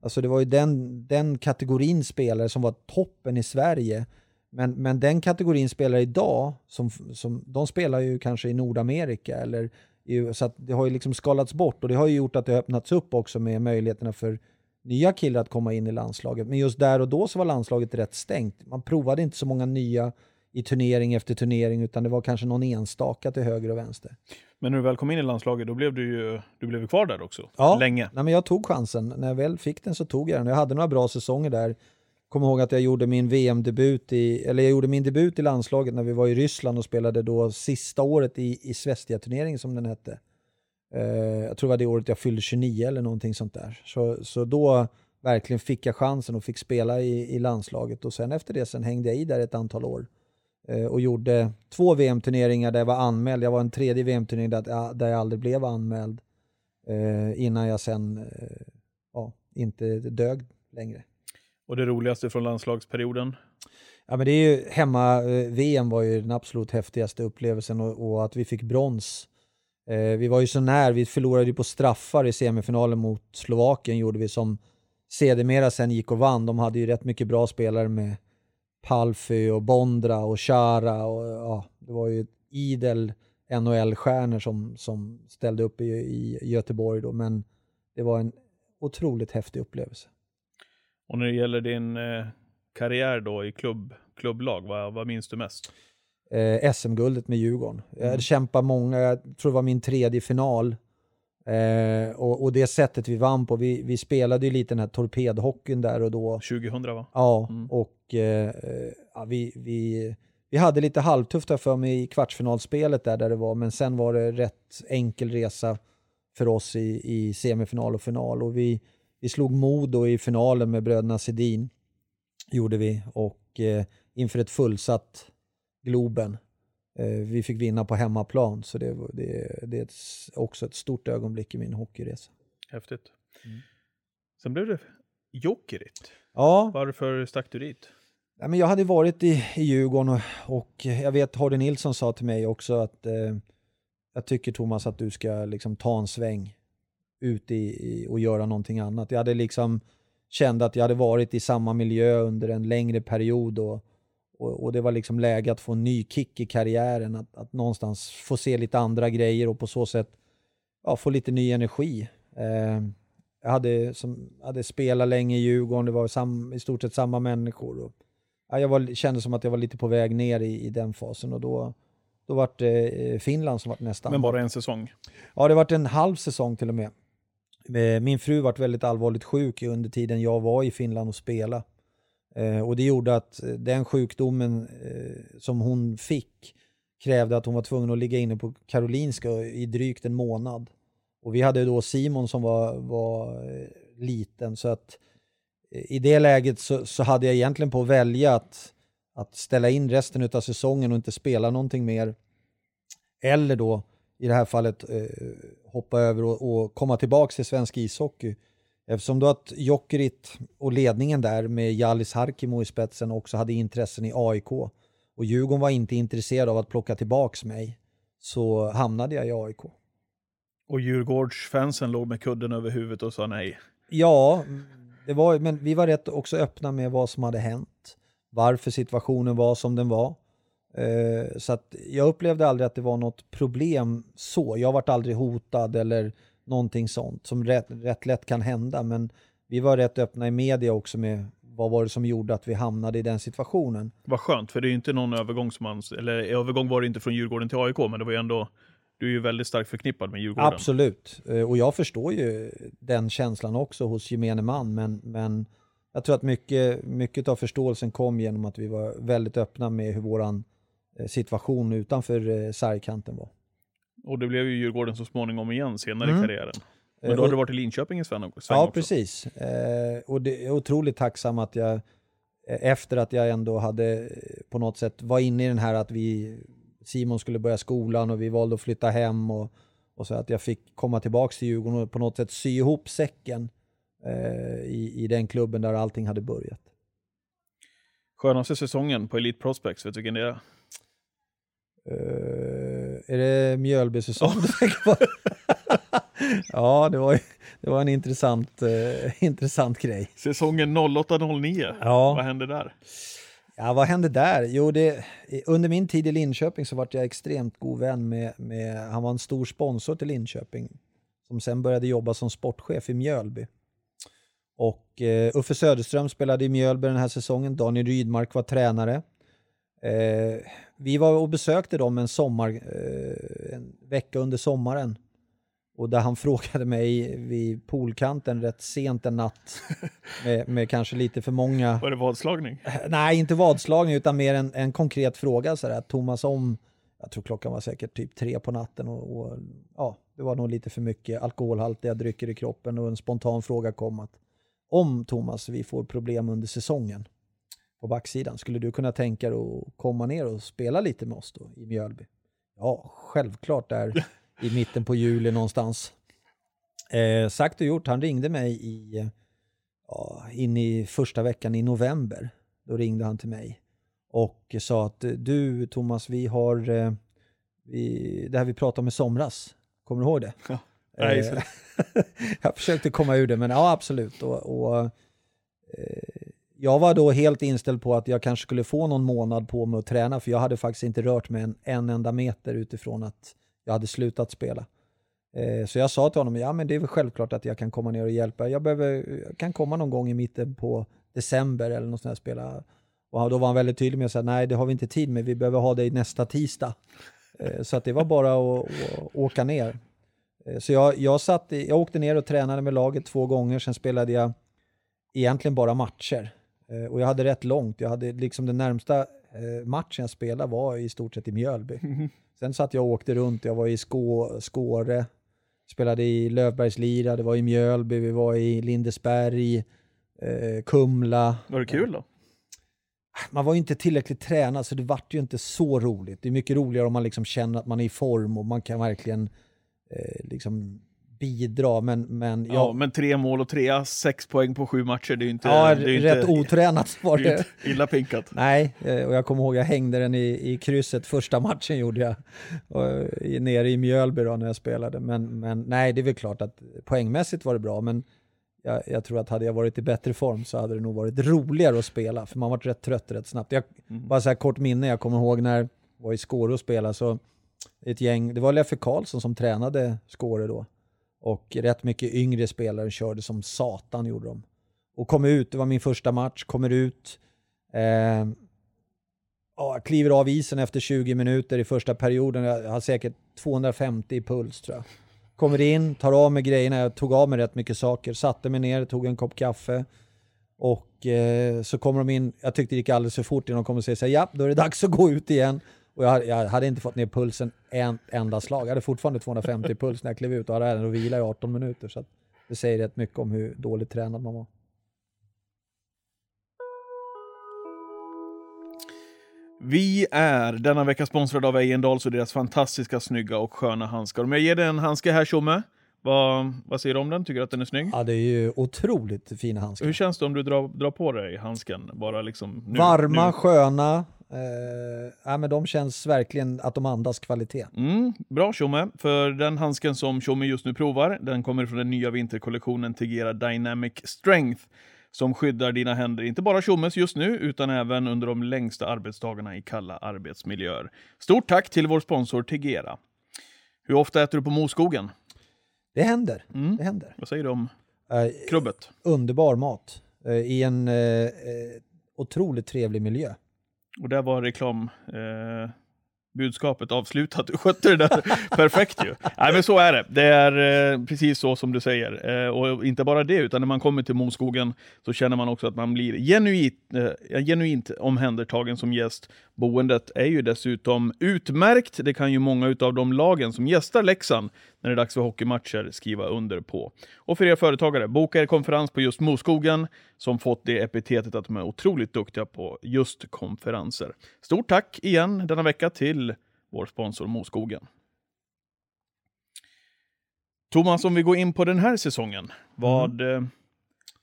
Alltså det var ju den, den kategorin spelare som var toppen i Sverige. Men, men den kategorin spelare idag, som, som, de spelar ju kanske i Nordamerika eller i, så att det har ju liksom skalats bort och det har ju gjort att det har öppnats upp också med möjligheterna för nya killar att komma in i landslaget. Men just där och då så var landslaget rätt stängt. Man provade inte så många nya i turnering efter turnering utan det var kanske någon enstaka till höger och vänster. Men när du väl kom in i landslaget då blev du ju du blev kvar där också? Ja, länge? Nej, men jag tog chansen. När jag väl fick den så tog jag den. Jag hade några bra säsonger där kommer ihåg att jag gjorde min VM-debut i, eller jag gjorde min debut i landslaget när vi var i Ryssland och spelade då sista året i, i Svestia-turneringen som den hette. Uh, jag tror det var det året jag fyllde 29 eller någonting sånt där. Så, så då verkligen fick jag chansen och fick spela i, i landslaget och sen efter det sen hängde jag i där ett antal år. Uh, och gjorde två VM-turneringar där jag var anmäld. Jag var en tredje VM-turnering där, där jag aldrig blev anmäld. Uh, innan jag sen ja, inte dög längre. Och det roligaste från landslagsperioden? Ja, men det är ju hemma-VM var ju den absolut häftigaste upplevelsen och, och att vi fick brons. Eh, vi var ju så när, vi förlorade ju på straffar i semifinalen mot Slovakien gjorde vi som sedermera sen gick och vann. De hade ju rätt mycket bra spelare med Palfy och Bondra och Chara och ja, det var ju idel NHL-stjärnor som, som ställde upp i, i Göteborg då, men det var en otroligt häftig upplevelse. Och när det gäller din eh, karriär då i klubb, klubblag, vad, vad minns du mest? Eh, SM-guldet med Djurgården. Jag mm. kämpade många, jag tror det var min tredje final. Eh, och, och, det sättet vi vann på, vi, vi spelade ju lite den här torpedhockeyn där och då. 2000 va? Ja, mm. och eh, ja, vi, vi, vi hade lite halvtufft för mig i kvartsfinalspelet där, där det var, men sen var det rätt enkel resa för oss i, i semifinal och final. Och vi, vi slog Modo i finalen med bröderna Sedin. Gjorde vi. Och eh, inför ett fullsatt Globen. Eh, vi fick vinna på hemmaplan. Så det, det, det är också ett stort ögonblick i min hockeyresa. Häftigt. Mm. Sen blev det Jokerit. Ja. Varför stack du dit? Ja, men jag hade varit i, i Djurgården och, och jag vet Hardy Nilsson sa till mig också att eh, jag tycker Thomas att du ska liksom ta en sväng ut i, i, och göra någonting annat. Jag hade liksom kände att jag hade varit i samma miljö under en längre period och, och, och det var liksom läge att få en ny kick i karriären, att, att någonstans få se lite andra grejer och på så sätt ja, få lite ny energi. Eh, jag hade, som, hade spelat länge i Djurgården, det var sam, i stort sett samma människor. Och, ja, jag var, kände som att jag var lite på väg ner i, i den fasen och då, då var det eh, Finland som var nästa. Men bara en säsong? Ja, det var en halv säsong till och med. Eh, min fru var väldigt allvarligt sjuk under tiden jag var i Finland och spelade. Eh, och det gjorde att eh, den sjukdomen eh, som hon fick krävde att hon var tvungen att ligga inne på Karolinska i drygt en månad. Och vi hade då Simon som var, var liten så att i det läget så, så, hade jag egentligen på att välja att, att ställa in resten av säsongen och inte spela någonting mer. Eller då i det här fallet eh, hoppa över och, och komma tillbaka till svensk ishockey. Eftersom då att Jokerit och ledningen där med Jallis Harkimo i spetsen också hade intressen i AIK och Djurgården var inte intresserad av att plocka tillbaks mig så hamnade jag i AIK. Och Djurgårdsfansen låg med kudden över huvudet och sa nej? Ja, det var, men vi var rätt också öppna med vad som hade hänt. Varför situationen var som den var. Eh, så att jag upplevde aldrig att det var något problem så. Jag vart aldrig hotad eller någonting sånt som rätt, rätt lätt kan hända. Men vi var rätt öppna i media också med vad var det som gjorde att vi hamnade i den situationen. Vad skönt, för det är ju inte någon övergång som man, eller övergång var det inte från Djurgården till AIK, men det var ju ändå, du är ju väldigt starkt förknippad med Djurgården. Absolut, eh, och jag förstår ju den känslan också hos gemene man, men, men jag tror att mycket, mycket av förståelsen kom genom att vi var väldigt öppna med hur våran Eh, situation utanför eh, sargkanten var. Och det blev ju Djurgården så småningom igen senare mm. i karriären. Men då har du varit i Linköping i sväng också? Ja, precis. Eh, och det är otroligt tacksam att jag, efter att jag ändå hade på något sätt var inne i den här att vi, Simon skulle börja skolan och vi valde att flytta hem och, och så att jag fick komma tillbaka till Djurgården och på något sätt sy ihop säcken eh, i, i den klubben där allting hade börjat. Skönaste säsongen på Elite Prospects, vet du vilken det är? Uh, är det Mjölby-säsong du tänker på? ja, det var, det var en intressant, uh, intressant grej. Säsongen 08-09, ja. vad hände där? Ja, vad hände där? Jo, det, under min tid i Linköping så var jag extremt god vän med, med, han var en stor sponsor till Linköping, som sen började jobba som sportchef i Mjölby. Och uh, Uffe Söderström spelade i Mjölby den här säsongen, Daniel Rydmark var tränare. Eh, vi var och besökte dem en sommar, eh, en vecka under sommaren. Och där han frågade mig vid poolkanten rätt sent en natt med, med kanske lite för många... Var det vadslagning? Nej, inte vadslagning utan mer en, en konkret fråga sådär. Thomas om, jag tror klockan var säkert typ tre på natten och, och ja, det var nog lite för mycket alkoholhaltiga drycker i kroppen och en spontan fråga kom att om Thomas vi får problem under säsongen på backsidan. Skulle du kunna tänka dig att komma ner och spela lite med oss då i Mjölby? Ja, självklart där i mitten på juli någonstans. Eh, sagt och gjort, han ringde mig i, ja, in i första veckan i november. Då ringde han till mig och sa att du Thomas, vi har eh, vi, det här vi pratade om i somras, kommer du ihåg det? Ja. Eh, jag försökte komma ur det, men ja absolut. Och, och eh, jag var då helt inställd på att jag kanske skulle få någon månad på mig att träna för jag hade faktiskt inte rört mig en, en enda meter utifrån att jag hade slutat spela. Eh, så jag sa till honom, ja men det är väl självklart att jag kan komma ner och hjälpa. Jag, behöver, jag kan komma någon gång i mitten på december eller något sånt här spela. Och då var han väldigt tydlig med att säga, nej det har vi inte tid med, vi behöver ha dig nästa tisdag. Eh, så att det var bara att, att åka ner. Eh, så jag, jag, satt, jag åkte ner och tränade med laget två gånger, sen spelade jag egentligen bara matcher. Eh, och jag hade rätt långt. Jag hade liksom den närmsta eh, matchen jag spelade var i stort sett i Mjölby. Mm. Sen satt jag och åkte runt. Jag var i Skå, Skåre, spelade i Lövbergslira, det var i Mjölby, vi var i Lindesberg, eh, Kumla. Var det kul då? Man var ju inte tillräckligt tränad så det vart ju inte så roligt. Det är mycket roligare om man liksom känner att man är i form och man kan verkligen eh, liksom bidra, men, men Ja, jag, men tre mål och trea, sex poäng på sju matcher, det är ju inte, ja, det är rätt inte, otränat var det illa pinkat. Nej, eh, och jag kommer ihåg jag hängde den i, i krysset första matchen gjorde jag. Och, nere i Mjölby då när jag spelade. Men, men nej, det är väl klart att poängmässigt var det bra, men jag, jag tror att hade jag varit i bättre form så hade det nog varit roligare att spela, för man var rätt trött rätt snabbt. Jag, Mm. Bara så här kort minne, jag kommer ihåg när jag var i Skåre och spelade, så ett gäng, det var Leffe Karlsson som tränade Skåre då. Och rätt mycket yngre spelare körde som satan gjorde de. Och kom ut, det var min första match, kommer ut, eh, ja, kliver av isen efter 20 minuter i första perioden, jag har säkert 250 i puls tror jag. Kommer in, tar av mig grejerna, jag tog av mig rätt mycket saker, satte mig ner, tog en kopp kaffe. Och eh, så kommer de in, jag tyckte det gick alldeles för fort innan de kom och säger så här, ja, då är det dags att gå ut igen. Och jag, hade- jag hade inte fått ner pulsen en enda slag. Jag hade fortfarande 250 i puls när jag klev ut och hade ändå vila i 18 minuter. Så det säger rätt mycket om hur dåligt tränad man var. Vi är denna vecka sponsrade av Ejendals och deras fantastiska, snygga och sköna handskar. Om jag ger dig en handske här, Tjomme, vad, vad säger du om den? Tycker du att den är snygg? Ja, det är ju otroligt fina handskar. Hur känns det om du drar, drar på dig handsken? Bara liksom nu, Varma, Nu. sköna. Eh, ja, men de känns verkligen att de andas kvalitet. Mm, bra Tjomme, för den handsken som Tjomme just nu provar, den kommer från den nya vinterkollektionen Tegera Dynamic Strength, som skyddar dina händer, inte bara Tjommes just nu, utan även under de längsta arbetsdagarna i kalla arbetsmiljöer. Stort tack till vår sponsor Tegera. Hur ofta äter du på Moskogen? Det händer. Mm. Det händer. Vad säger du om Eh, krubbet? underbar mat eh, i en eh, eh, otroligt trevlig miljö. Och där var reklam... Eh, budskapet avslutat. Du skötte det där perfekt ju. Nej men så är det. Det är eh, precis så som du säger. Eh, och inte bara det, utan när man kommer till Moskogen så känner man också att man blir genuint, eh, genuint omhändertagen som gäst. Boendet är ju dessutom utmärkt. Det kan ju många av de lagen som gästar Leksand när det är dags för hockeymatcher skriva under på. Och för er företagare, boka er konferens på just Moskogen som fått det epitetet att de är otroligt duktiga på just konferenser. Stort tack igen denna vecka till vår sponsor Moskogen. Thomas, om vi går in på den här säsongen, vad eh,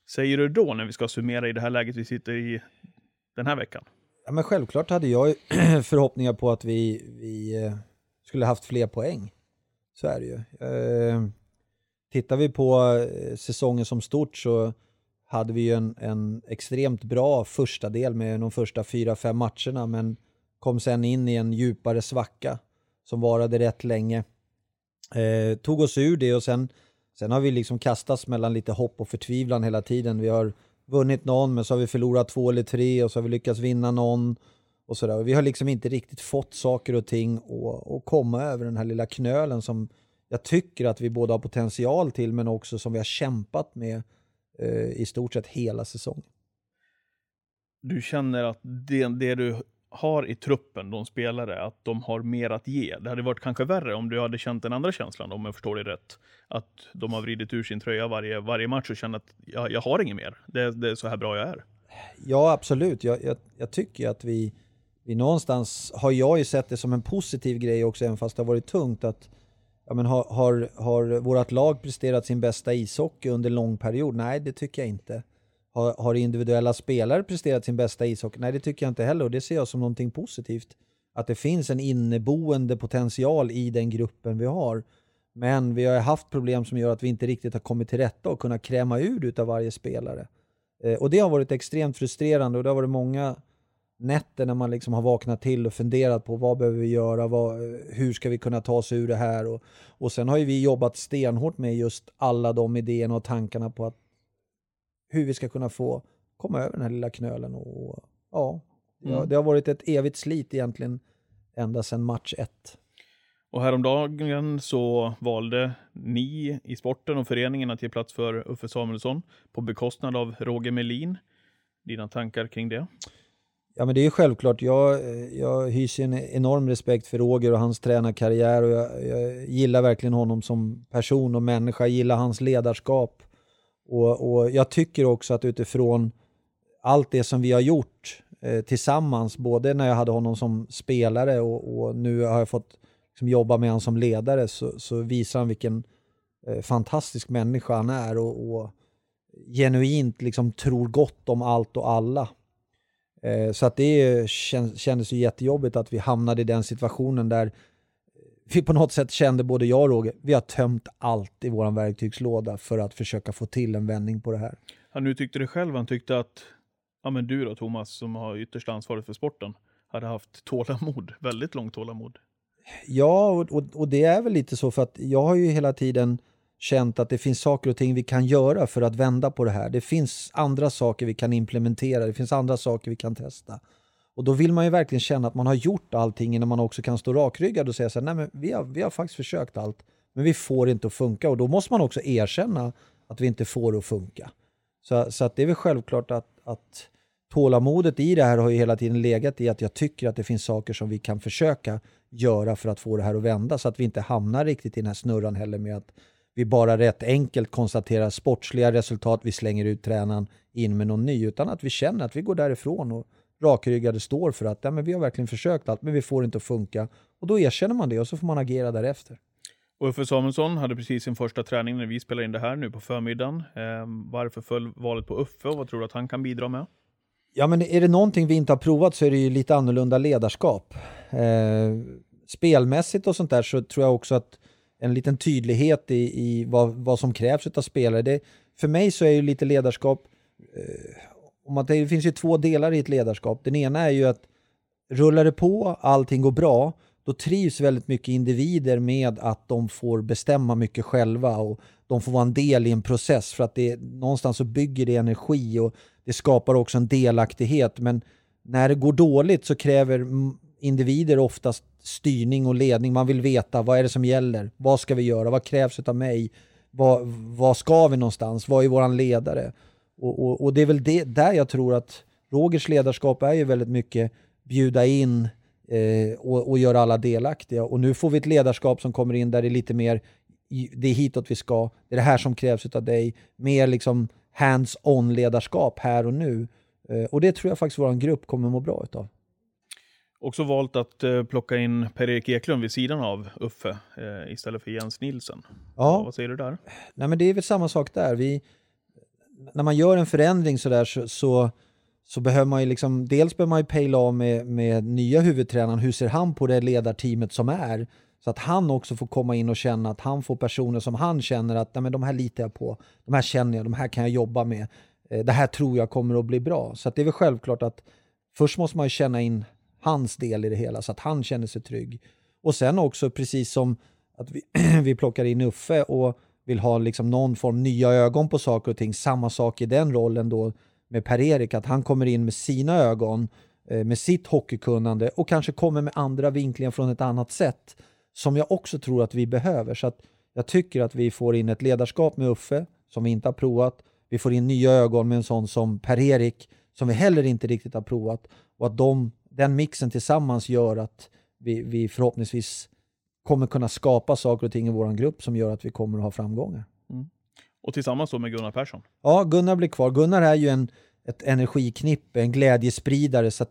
säger du då när vi ska summera i det här läget vi sitter i den här veckan? Ja, men självklart hade jag förhoppningar på att vi, vi eh, skulle haft fler poäng. Så är det ju. Eh, tittar vi på eh, säsongen som stort så hade vi ju en, en extremt bra första del med de första fyra, fem matcherna men kom sen in i en djupare svacka som varade rätt länge. Eh, tog oss ur det och sen, sen har vi liksom kastats mellan lite hopp och förtvivlan hela tiden. Vi har vunnit någon men så har vi förlorat två eller tre och så har vi lyckats vinna någon. Och sådär. Vi har liksom inte riktigt fått saker och ting att, komma över den här lilla knölen som jag tycker att vi både har potential till men också som vi har kämpat med eh, i stort sett hela säsongen. Du känner att det, det du har i truppen, de spelare, att de har mer att ge. Det hade varit kanske värre om du hade känt den andra känslan, om jag förstår det rätt. Att de har vridit ur sin tröja varje, varje match och känner att jag, jag har inget mer. Det, det är så här bra jag är. Ja, absolut. Jag, jag, jag tycker att vi, vi någonstans, har jag ju sett det som en positiv grej också, även fast det har varit tungt, att ja, men har, har, har vårt lag presterat sin bästa ishockey under en lång period? Nej, det tycker jag inte. Har, har individuella spelare presterat sin bästa ishockey? Nej, det tycker jag inte heller och det ser jag som någonting positivt. Att det finns en inneboende potential i den gruppen vi har. Men vi har haft problem som gör att vi inte riktigt har kommit till rätta och kunnat kräma ur utav varje spelare. Eh, och det har varit extremt frustrerande och det har varit många nätter när man liksom har vaknat till och funderat på vad behöver vi göra, vad, hur ska vi kunna ta oss ur det här och, och sen har ju vi jobbat stenhårt med just alla de idéerna och tankarna på att hur vi ska kunna få komma över den här lilla knölen och ja, ja Mm. det har varit ett evigt slit egentligen ända sedan match ett. Och häromdagen så valde ni i sporten och föreningen att ge plats för Uffe Samuelsson på bekostnad av Roger Melin. Dina tankar kring det? Ja men det är ju självklart, jag, eh, jag hyser en enorm respekt för Roger och hans tränarkarriär och jag, jag gillar verkligen honom som person och människa, jag gillar hans ledarskap. Och, och jag tycker också att utifrån allt det som vi har gjort eh, tillsammans, både när jag hade honom som spelare och, och nu har jag fått liksom, jobba med honom som ledare, så, så visar han vilken eh, fantastisk människa han är och, och genuint liksom tror gott om allt och alla. Eh, så att det kändes ju jättejobbigt att vi hamnade i den situationen där vi på något sätt kände, både jag och Roger, vi har tömt allt i vår verktygslåda för att försöka få till en vändning på det här. Han uttryckte det själv, han tyckte att ja, men du då Thomas, som har yttersta ansvaret för sporten, hade haft tålamod, väldigt långt tålamod. Ja, och, och, och, det är väl lite så för att jag har ju hela tiden känt att det finns saker och ting vi kan göra för att vända på det här. Det finns andra saker vi kan implementera, det finns andra saker vi kan testa. Och då vill man ju verkligen känna att man har gjort allting innan man också kan stå rakryggad och säga så här, nej men vi har, vi har faktiskt försökt allt, men vi får inte att funka. Och då måste man också erkänna att vi inte får det att funka. Så, så att det är väl självklart att, att tålamodet i det här har ju hela tiden legat i att jag tycker att det finns saker som vi kan försöka göra för att få det här att vända så att vi inte hamnar riktigt i den här snurran heller med att vi bara rätt enkelt konstaterar sportsliga resultat, vi slänger ut tränaren in med någon ny, utan att vi känner att vi går därifrån och rakryggade står för att ja, men vi har verkligen försökt allt, men vi får inte att funka. Och då erkänner man det och så får man agera därefter. Uffe Samuelsson hade precis sin första träning när vi spelar in det här nu på förmiddagen. Eh, varför föll valet på Uffe och vad tror du att han kan bidra med? Ja, men är det någonting vi inte har provat så är det ju lite annorlunda ledarskap. Eh, spelmässigt och sånt där så tror jag också att en liten tydlighet i, i vad, vad som krävs av spelare. Det, för mig så är ju lite ledarskap, eh, om man, det finns ju två delar i ett ledarskap. Den ena är ju att rullar det på, allting går bra, då trivs väldigt mycket individer med att de får bestämma mycket själva och de får vara en del i en process för att det någonstans så bygger det energi och det skapar också en delaktighet. Men när det går dåligt så kräver individer oftast styrning och ledning. Man vill veta vad är det som gäller? Vad ska vi göra? Vad krävs av mig? Vad, vad ska vi någonstans? Vad är våran ledare? Och, och, och, det är väl det, där jag tror att Rogers ledarskap är ju väldigt mycket bjuda in eh, och, och göra alla delaktiga. Och nu får vi ett ledarskap som kommer in där det är lite mer det är hitåt vi ska, det är det här som krävs av dig. Mer liksom hands-on ledarskap här och nu. Eh, och det tror jag faktiskt vår grupp kommer må bra utav. Också valt att eh, plocka in Per-Erik Eklund vid sidan av Uffe eh, istället för Jens Nilsen. Ja. Vad säger du där? Nej, men det är väl samma sak där. Vi, när man gör en förändring sådär så, så, så behöver man ju liksom, dels behöver man ju pejla av med, med nya huvudtränaren, hur ser han på det ledarteamet som är? Så att han också får komma in och känna att han får personer som han känner att Nej, men de här litar jag på, de här känner jag, de här kan jag jobba med. Eh, det här tror jag kommer att bli bra. Så att det är väl självklart att först måste man ju känna in hans del i det hela så att han känner sig trygg. Och sen också precis som att vi, vi plockar in Uffe och vill ha liksom någon form nya ögon på saker och ting. Samma sak i den rollen då med Per-Erik, att han kommer in med sina ögon, eh, med sitt hockeykunnande och kanske kommer med andra vinklingar från ett annat sätt som jag också tror att vi behöver. Så att jag tycker att vi får in ett ledarskap med Uffe som vi inte har provat. Vi får in nya ögon med en sån som Per-Erik som vi heller inte riktigt har provat och att de, den mixen tillsammans gör att vi, vi förhoppningsvis kommer kunna skapa saker och ting i vår grupp som gör att vi kommer att ha framgångar. Mm. Och tillsammans då med Gunnar Persson? Ja, Gunnar blir kvar. Gunnar är ju en, ett energiknippe, en glädjespridare. Så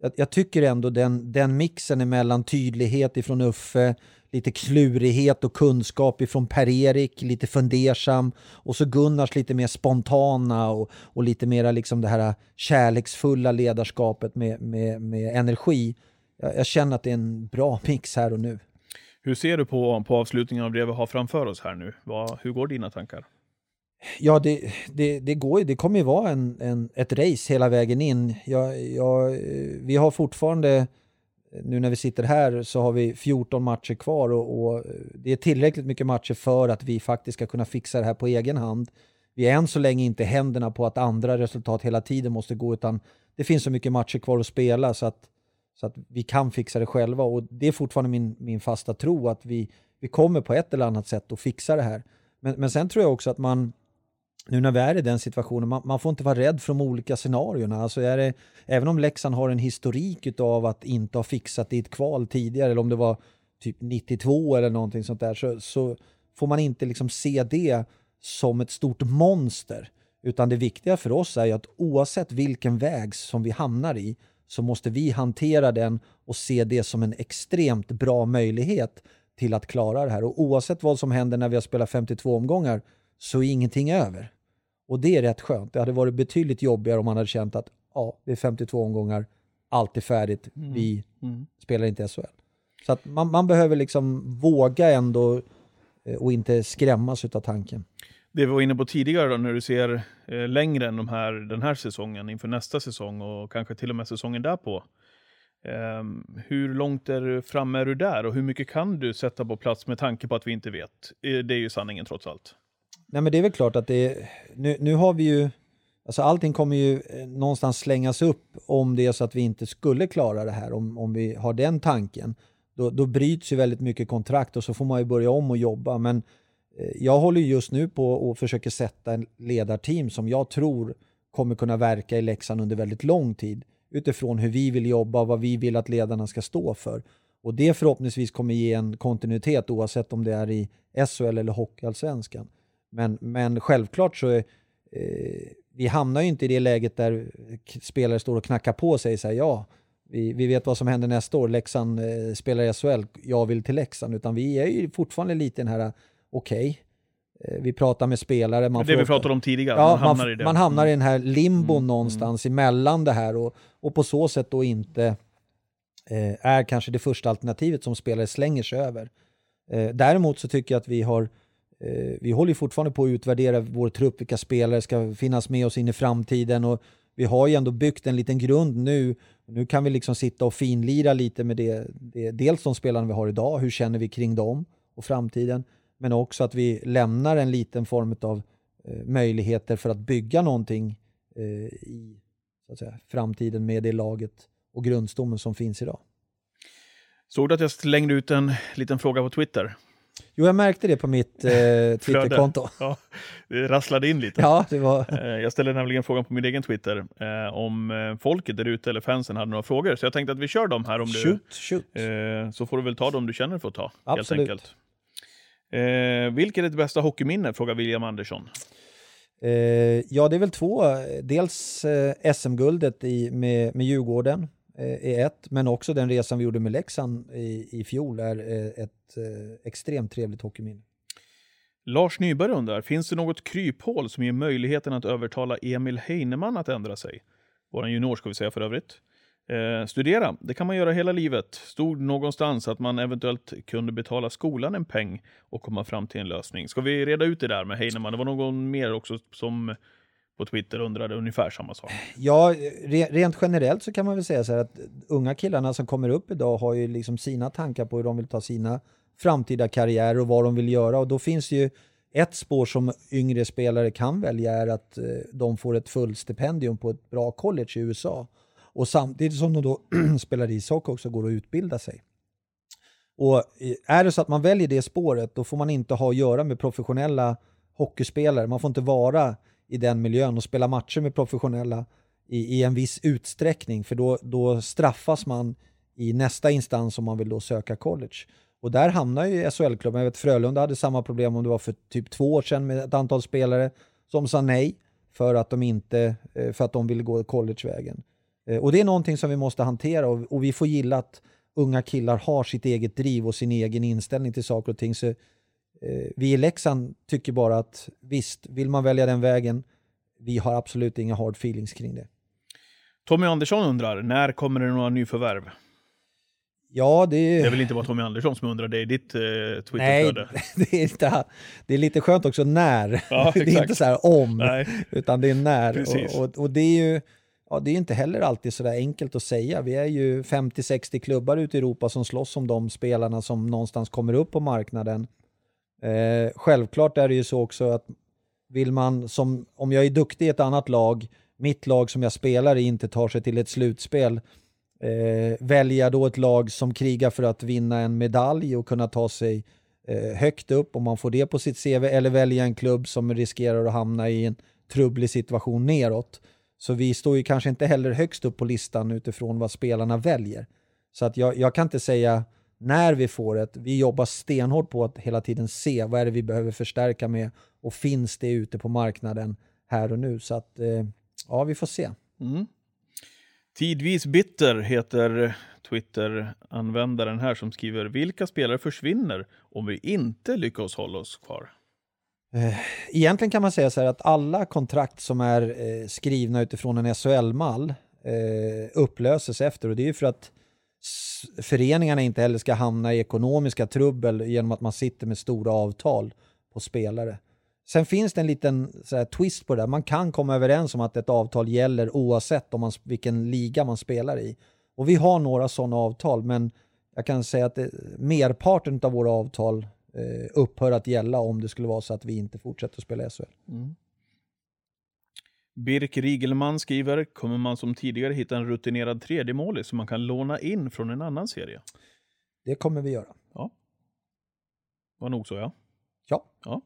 jag, jag, tycker ändå den, den mixen emellan tydlighet ifrån Uffe, lite klurighet och kunskap ifrån Per-Erik, lite fundersam och så Gunnars lite mer spontana och, och lite mera liksom det här kärleksfulla ledarskapet med, med, med energi. Jag, jag känner att det är en bra mix här och nu. Hur ser du på, på avslutningen av det vi har framför oss här nu? Vad, hur går dina tankar? Ja, det, det, det, går, det kommer ju vara en, en, ett race hela vägen in. Jag, jag, vi har fortfarande, nu när vi sitter här, så har vi 14 matcher kvar och, och, det är tillräckligt mycket matcher för att vi faktiskt ska kunna fixa det här på egen hand. Vi är än så länge inte händerna på att andra resultat hela tiden måste gå, utan det finns så mycket matcher kvar att spela så att så att vi kan fixa det själva och det är fortfarande min, min fasta tro att vi, vi kommer på ett eller annat sätt att fixa det här. Men, men sen tror jag också att man, nu när vi är i den situationen, man, man får inte vara rädd för de olika scenarierna. Alltså är det, även om Leksand har en historik av att inte ha fixat det i ett kval tidigare, eller om det var typ 92 eller någonting sånt där, så, så får man inte liksom se det som ett stort monster. Utan det viktiga för oss är ju att oavsett vilken väg som vi hamnar i så måste vi hantera den och se det som en extremt bra möjlighet till att klara det här. Och oavsett vad som händer när vi har spelat 52 omgångar så är ingenting över. Och det är rätt skönt. Det hade varit betydligt jobbigare om man hade känt att ja, det är 52 omgångar, allt är färdigt, vi Mm. spelar inte SHL. Så att man, man behöver liksom våga ändå eh, och inte skrämmas utav tanken. Det vi var inne på tidigare då, när du ser eh, längre än de här, den här säsongen inför nästa säsong och kanske till och med säsongen därpå. Ehm, hur långt är du framme är du där och hur mycket kan du sätta på plats med tanke på att vi inte vet? Eh, Det är ju sanningen trots allt. Nej men det är väl klart att det är, nu, nu har vi ju, alltså allting kommer ju eh, någonstans slängas upp om det är så att vi inte skulle klara det här, om, om vi har den tanken. Då, då bryts ju väldigt mycket kontrakt och så får man ju börja om och jobba. Men eh, jag håller just nu på och försöker sätta en ledarteam som jag tror kommer kunna verka i Leksand under väldigt lång tid utifrån hur vi vill jobba och vad vi vill att ledarna ska stå för. Och det förhoppningsvis kommer ge en kontinuitet oavsett om det är i SHL eller Hockeyallsvenskan. Men, men självklart så är, eh, vi hamnar ju inte i det läget där spelare står och knackar på och säger så här, ja, vi, vi vet vad som händer nästa år, Leksand eh, spelar i SHL, jag vill till Leksand, utan vi är ju fortfarande lite den här, okej, eh, vi pratar med spelare. Man det får vi pratade om tidigare, Ja, man hamnar man, i det. man hamnar i Mm. den här limbon Mm, någonstans emellan det här och, och på så sätt då inte eh, är kanske det första alternativet som spelare slänger sig över. Eh, däremot så tycker jag att vi har eh, Eh, vi håller fortfarande på att utvärdera vår trupp, vilka spelare ska finnas med oss in i framtiden och vi har ju ändå byggt en liten grund nu. Nu kan vi liksom sitta och finlira lite med det, det dels de spelarna vi har idag, hur känner vi kring dem och framtiden, men också att vi lämnar en liten form av eh, möjligheter för att bygga någonting eh, i så att säga, framtiden med det laget och grundstommen som finns idag. Såg du att jag slängde ut en liten fråga på Twitter? Jo, jag märkte det på mitt eh, Twitterkonto. Ja, det rasslade in lite. Ja, det var... Eh, Jag ställde nämligen frågan på min egen Twitter eh, om eh, folket där ute eller fansen hade några frågor. Så jag tänkte att vi kör dem här om du... Shoot, shoot. Eh, så får du väl ta dem du känner för att ta. Absolut. Helt enkelt. Eh, vilket är ditt bästa hockeyminne? Frågar William Andersson. Eh, ja, det är väl två. Dels eh, SM-guldet med, med Djurgården Eh, är ett, men också den resan vi gjorde med Leksand i, i fjol är eh, ett eh, extremt trevligt hockeyminne. Lars Nyberg undrar, finns det något kryphål som ger möjligheten att övertala Emil Heinemann att ändra sig? Vår junior ska vi säga för övrigt. Eh, studera, det kan man göra hela livet. Stod någonstans att man eventuellt kunde betala skolan en peng och komma fram till en lösning. Ska vi reda ut det där med Heinemann? Det var någon mer också som på Twitter undrade ungefär samma sak. Ja, re, rent generellt så kan man väl säga så här att unga killarna som kommer upp idag har ju liksom sina tankar på hur de vill ta sina framtida karriärer och vad de vill göra och då finns det ju ett spår som yngre spelare kan välja är att eh, de får ett fullstipendium på ett bra college i USA och samtidigt som de då spelar ishockey också går att utbilda sig. Och eh, är det så att man väljer det spåret då får man inte ha att göra med professionella hockeyspelare. Man får inte vara i den miljön och spela matcher med professionella i, i en viss utsträckning för då, då straffas man i nästa instans om man vill då söka college. Och där hamnar ju SHL-klubben, jag vet Frölunda hade samma problem om det var för typ två år sedan med ett antal spelare som sa nej för att de inte, eh, för att de ville gå collegevägen. Eh, och det är någonting som vi måste hantera och, och vi får gilla att unga killar har sitt eget driv och sin egen inställning till saker och ting. Så, vi i Leksand tycker bara att visst, vill man välja den vägen, vi har absolut inga hard feelings kring det. Tommy Andersson undrar, när kommer det några nyförvärv? Ja, det. Det är väl inte bara Tommy Andersson som undrar, det är ditt eh, Nej, Twitterflöde? det är, inte, det är lite skönt också när. Ja, det är inte så här om, Nej. utan det är när. Och, och, och det är ju ja, det är inte heller alltid så där enkelt att säga. Vi är ju 50-60 klubbar ute i Europa som slåss om de spelarna som någonstans kommer upp på marknaden. Eh, självklart är det ju så också att vill man, som, om jag är duktig i ett annat lag, mitt lag som jag spelar i inte tar sig till ett slutspel, eh, välja då ett lag som krigar för att vinna en medalj och kunna ta sig eh, högt upp om man får det på sitt CV eller välja en klubb som riskerar att hamna i en trubblig situation neråt. Så vi står ju kanske inte heller högst upp på listan utifrån vad spelarna väljer. Så att jag, jag kan inte säga när vi får ett, vi jobbar stenhårt på att hela tiden se vad är det vi behöver förstärka med och finns det ute på marknaden här och nu. Så att eh, ja, vi får se. Mm. Tidvis bitter heter Twitter-användaren här som skriver Vilka spelare försvinner om vi inte lyckas hålla oss kvar? Egentligen kan man säga så här att alla kontrakt som är eh, skrivna utifrån en SHL-mall eh, upplöses efter och det är ju för att föreningarna inte heller ska hamna i ekonomiska trubbel genom att man sitter med stora avtal på spelare. Sen finns det en liten så här, twist på det där. Man kan komma överens om att ett avtal gäller oavsett om man, vilken liga man spelar i. Och vi har några sådana avtal, men jag kan säga att det, merparten av våra avtal eh, upphör att gälla om det skulle vara så att vi inte fortsätter att spela i SHL. Mm. Birk Rigelman skriver Kommer man som tidigare hitta en rutinerad tredje målis som man kan låna in från en annan serie? Det kommer vi göra. Var nog så ja. Ja.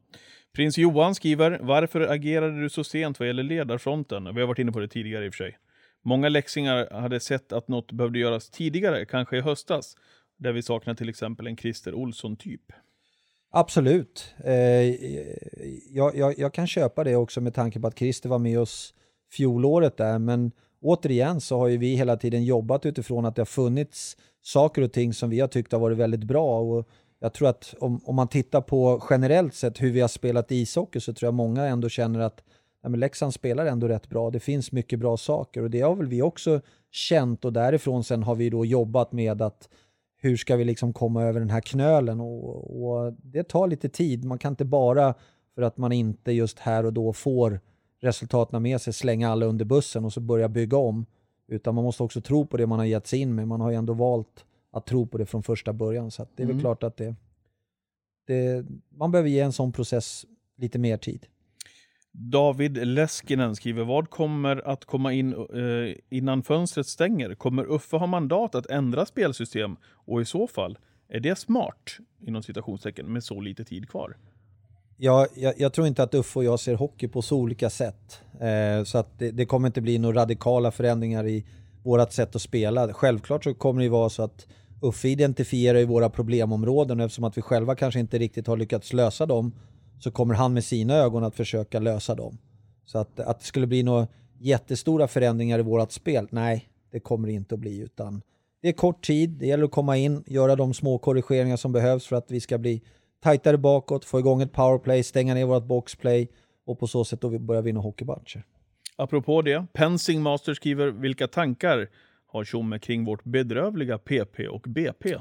Prins Johan skriver, varför agerade du så sent vad gäller ledarfronten? Vi har varit inne på det tidigare i och för sig. Många läxingar hade sett att något behövde göras tidigare, kanske i höstas, där vi saknar till exempel en Christer Olsson-typ. Absolut. Eh, jag, jag, jag kan köpa det också med tanke på att Christer var med oss fjolåret där, men återigen så har ju vi hela tiden jobbat utifrån att det har funnits saker och ting som vi har tyckt har varit väldigt bra och jag tror att om, om man tittar på generellt sett hur vi har spelat ishockey så tror jag många ändå känner att ja, men Leksand spelar ändå rätt bra. Det finns mycket bra saker och det har väl vi också känt och därifrån sen har vi då jobbat med att hur ska vi liksom komma över den här knölen och, och det tar lite tid. Man kan inte bara för att man inte just här och då får resultaten med sig slänga alla under bussen och så börja bygga om. Utan man måste också tro på det man har gett sig in med. Man har ju ändå valt att tro på det från första början. Så det är väl Mm. klart att det, det, man behöver ge en sån process lite mer tid. David Leskinen skriver, vad kommer att komma in eh, innan fönstret stänger? Kommer Uffe ha mandat att ändra spelsystem? Och i så fall, är det smart, inom citationstecken, med så lite tid kvar? Jag, jag, jag tror inte att Uffe och jag ser hockey på så olika sätt. Eh, så att det, det kommer inte bli några radikala förändringar i vårt sätt att spela. Självklart så kommer det vara så att Uffe identifierar ju våra problemområden och eftersom att vi själva kanske inte riktigt har lyckats lösa dem så kommer han med sina ögon att försöka lösa dem. Så att, att det skulle bli några jättestora förändringar i vårt spel, nej, det kommer det inte att bli utan det är kort tid, det gäller att komma in, göra de små korrigeringar som behövs för att vi ska bli tajtare bakåt, få igång ett powerplay, stänga ner vårt boxplay och på så sätt då vi börjar vinna hockeymatcher. Apropå det, Pensing Master skriver, vilka tankar har Tjomme kring vårt bedrövliga PP och BP?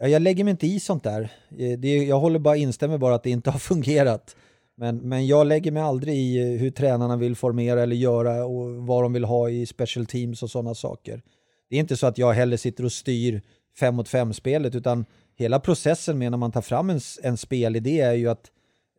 Ja, jag lägger mig inte i sånt där. Eh, det, jag håller bara instämmer bara att det inte har fungerat. Men, men jag lägger mig aldrig i eh, hur tränarna vill formera eller göra och vad de vill ha i special teams och sådana saker. Det är inte så att jag heller sitter och styr fem mot fem spelet utan hela processen med när man tar fram en, en spelidé är ju att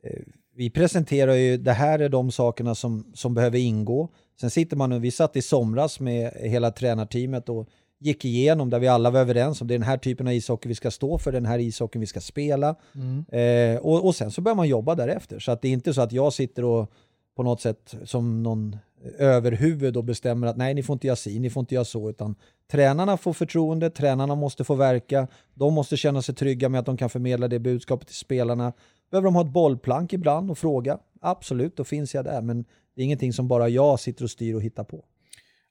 eh, vi presenterar ju, det här är de sakerna som, som behöver ingå. Sen sitter man och, vi satt i somras med hela tränarteamet och gick igenom där vi alla var överens om det är den här typen av ishockey vi ska stå för, den här ishockeyn vi ska spela. Eh, och, och sen så börjar man jobba därefter. Så att det är inte så att jag sitter och på något sätt som någon överhuvud och bestämmer att nej, ni får inte göra si, ni får inte göra så, utan tränarna får förtroende, tränarna måste få verka, de måste känna sig trygga med att de kan förmedla det budskapet till spelarna. Behöver de ha ett bollplank ibland och fråga? Absolut, då finns jag där, men det är ingenting som bara jag sitter och styr och hittar på.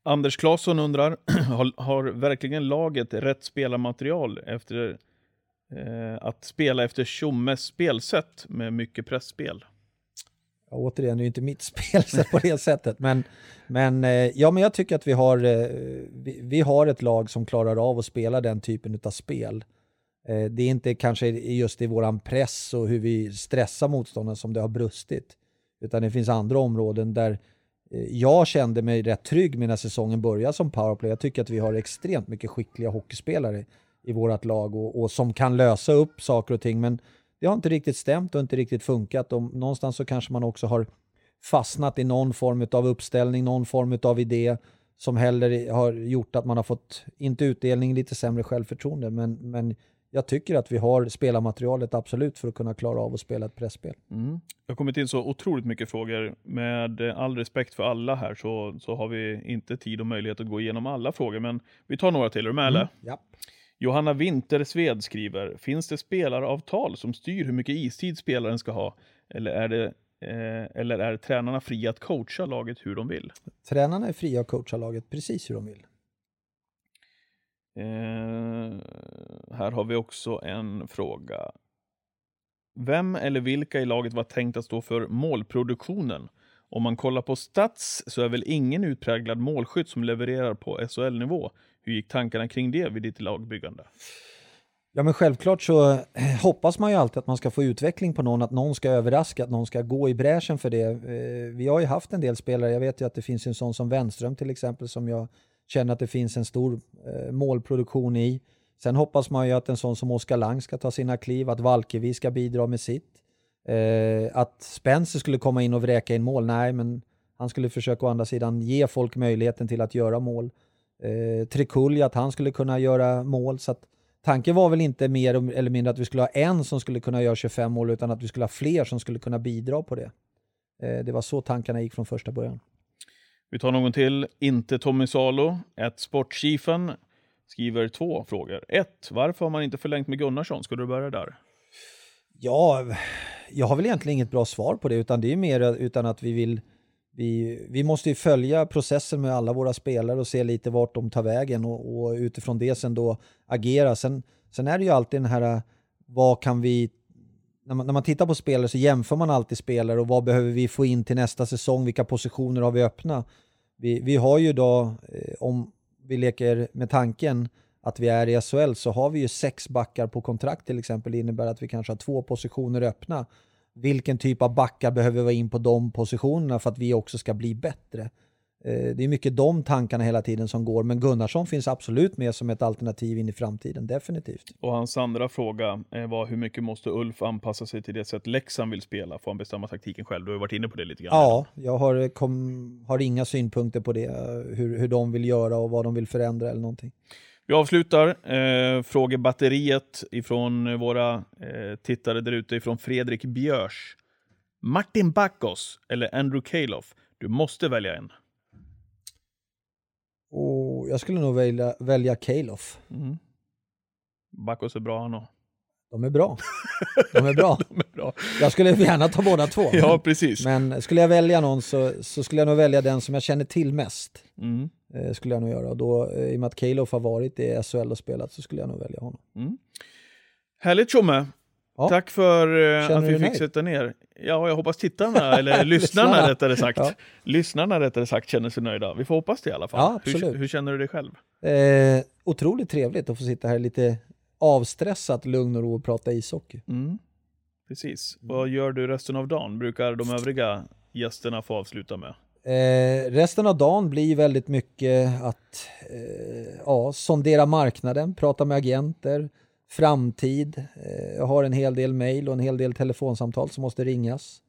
Anders Claesson undrar, har, har verkligen laget rätt spelarmaterial efter eh, att spela efter Tjommes spelsätt med mycket pressspel? Ja, återigen, det är ju inte mitt spelsätt på det sättet, men, men, eh, ja, men jag tycker att vi har, eh, vi, vi har ett lag som klarar av att spela den typen av spel. Eh, det är inte kanske just i våran press och hur vi stressar motståndaren som det har brustit, utan det finns andra områden där Eh, jag kände mig rätt trygg med när säsongen började som powerplay. Jag tycker att vi har extremt mycket skickliga hockeyspelare i vårt lag och, och som kan lösa upp saker och ting, men det har inte riktigt stämt och inte riktigt funkat och någonstans så kanske man också har fastnat i någon form av uppställning, någon form av idé som heller har gjort att man har fått, inte utdelning, lite sämre självförtroende, men, men jag tycker att vi har spelarmaterialet absolut för att kunna klara av att spela ett pressspel. Mm. Det har kommit in så otroligt mycket frågor. Med all respekt för alla här så, så har vi inte tid och möjlighet att gå igenom alla frågor, men vi tar några till. Är du med eller? Ja. Johanna Wintersved skriver, finns det spelaravtal som styr hur mycket istid spelaren ska ha? Eller är, det, eh, eller är tränarna fria att coacha laget hur de vill? Tränarna är fria att coacha laget precis hur de vill. Eh, här har vi också en fråga. Vem eller vilka i laget var tänkt att stå för målproduktionen? Om man kollar på stats så är väl ingen utpräglad målskytt som levererar på SHL-nivå. Hur gick tankarna kring det vid ditt lagbyggande? Ja men självklart så eh, hoppas man ju alltid att man ska få utveckling på någon, att någon ska överraska, att någon ska gå i bräschen för det. Eh, vi har ju haft en del spelare, jag vet ju att det finns en sån som Wenström till exempel som jag känner att det finns en stor eh, målproduktion i. Sen hoppas man ju att en sån som Oskar Lang ska ta sina kliv, att Valkevi ska bidra med sitt. Eh, att Spencer skulle komma in och vräka in mål, nej men han skulle försöka å andra sidan ge folk möjligheten till att göra mål. Eh, Trikulja, att han skulle kunna göra mål. Så att tanken var väl inte mer eller mindre att vi skulle ha en som skulle kunna göra 25 mål utan att vi skulle ha fler som skulle kunna bidra på det. Eh, det var så tankarna gick från första början. Vi tar någon till. Inte Tommy Salo. Ett Sportchefen skriver två frågor. Ett, Varför har man inte förlängt med Gunnarsson? Skulle du börja där? Ja, jag har väl egentligen inget bra svar på det utan det är mer utan att vi vill vi, vi måste ju följa processen med alla våra spelare och se lite vart de tar vägen och, och utifrån det sen då agera. Sen, sen är det ju alltid den här, vad kan vi när man, när man tittar på spelare så jämför man alltid spelare och vad behöver vi få in till nästa säsong, vilka positioner har vi öppna? Vi, vi har ju då, eh, om vi leker med tanken att vi är i SHL så har vi ju sex backar på kontrakt till exempel. Det innebär att vi kanske har två positioner öppna. Vilken typ av backar behöver vi vara in på de positionerna för att vi också ska bli bättre? Eh, Det är mycket de tankarna hela tiden som går, men Gunnarsson finns absolut med som ett alternativ in i framtiden, definitivt. Och hans andra fråga eh, var hur mycket måste Ulf anpassa sig till det sätt Leksand vill spela? Får han bestämma taktiken själv? Du har ju varit inne på det lite grann. Ja, jag har, kom, har inga synpunkter på det, eh, hur, hur de vill göra och vad de vill förändra eller någonting. Vi avslutar eh, frågebatteriet ifrån eh, våra eh, tittare där ute ifrån Fredrik Björs. Martin Backos eller Andrew Calof? Du måste välja en. Och jag skulle nog välja, välja Calof. Mm. Backos är bra han också. De är bra. De är bra. De är bra. Jag skulle gärna ta båda två. Ja, precis. Men skulle jag välja någon så, så skulle jag nog välja den som jag känner till mest. Mm. Eh, skulle jag nog göra. Och då, eh, I och med att Calof har varit i SHL och spelat så skulle jag nog välja honom. Mm. Härligt Tjomme! Ja. Tack för eh, Känner att vi fick nöjd? sätta ner. Ja, jag hoppas tittarna, eller lyssnarna Lyssnarna. rättare sagt. Ja. Lyssnarna rättare sagt känner sig nöjda. Vi får hoppas det i alla fall. Ja, hur, absolut. hur känner du dig själv? Eh, otroligt trevligt att få sitta här lite avstressat, lugn och ro och prata ishockey. Mm. Precis. Vad gör du resten av dagen? Brukar de övriga gästerna få avsluta med? Eh, resten av dagen blir väldigt mycket att eh, ja, sondera marknaden, prata med agenter, framtid. Eh, jag har en hel del mejl och en hel del telefonsamtal som måste ringas.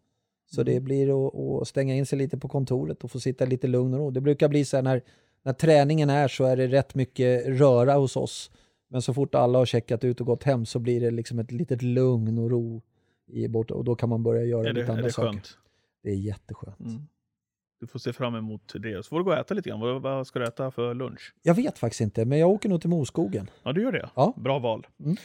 Så det blir att, att stänga in sig lite på kontoret och få sitta lite lugn och ro. Det brukar bli så här när, när träningen är så är det rätt mycket röra hos oss. Men så fort alla har checkat ut och gått hem så blir det liksom ett litet lugn och ro i bort och då kan man börja göra Är det, lite andra det saker. Det är jätteskönt. Mm. Du får se fram emot det. Så får du gå och äta lite grann. Vad, vad ska du äta för lunch? Jag vet faktiskt inte, men jag åker nog till Moskogen. Ja, du gör det? Ja. Bra val. Mm.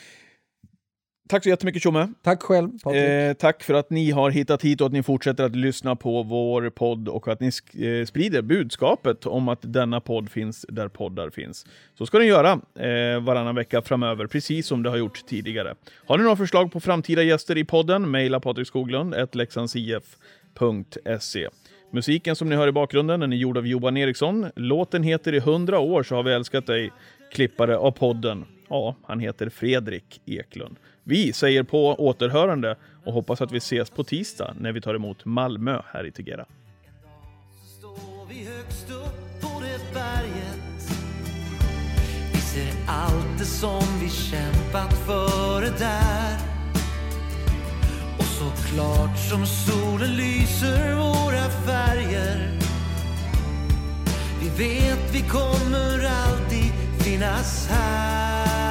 Tack så jättemycket Tjomme! Tack själv. Eh, tack för att ni har hittat hit och att ni fortsätter att lyssna på vår podd och att ni eh, sprider budskapet om att denna podd finns där poddar finns. Så ska ni göra eh, varannan vecka framöver, precis som det har gjort tidigare. Har ni några förslag på framtida gäster i podden, mejla Patrik Skoglund, leksandsif.se. Musiken som ni hör i bakgrunden den är gjord av Johan Eriksson. Låten heter I hundra år så har vi älskat dig, klippare av podden. Ja, han heter Fredrik Eklund. Vi säger på återhörande och hoppas att vi ses på tisdag när vi tar emot Malmö här i Tegera. står vi högst upp på det berget Vi ser allt det som vi kämpat för där så klart som solen lyser våra färger. Vi vet vi kommer alltid finnas här.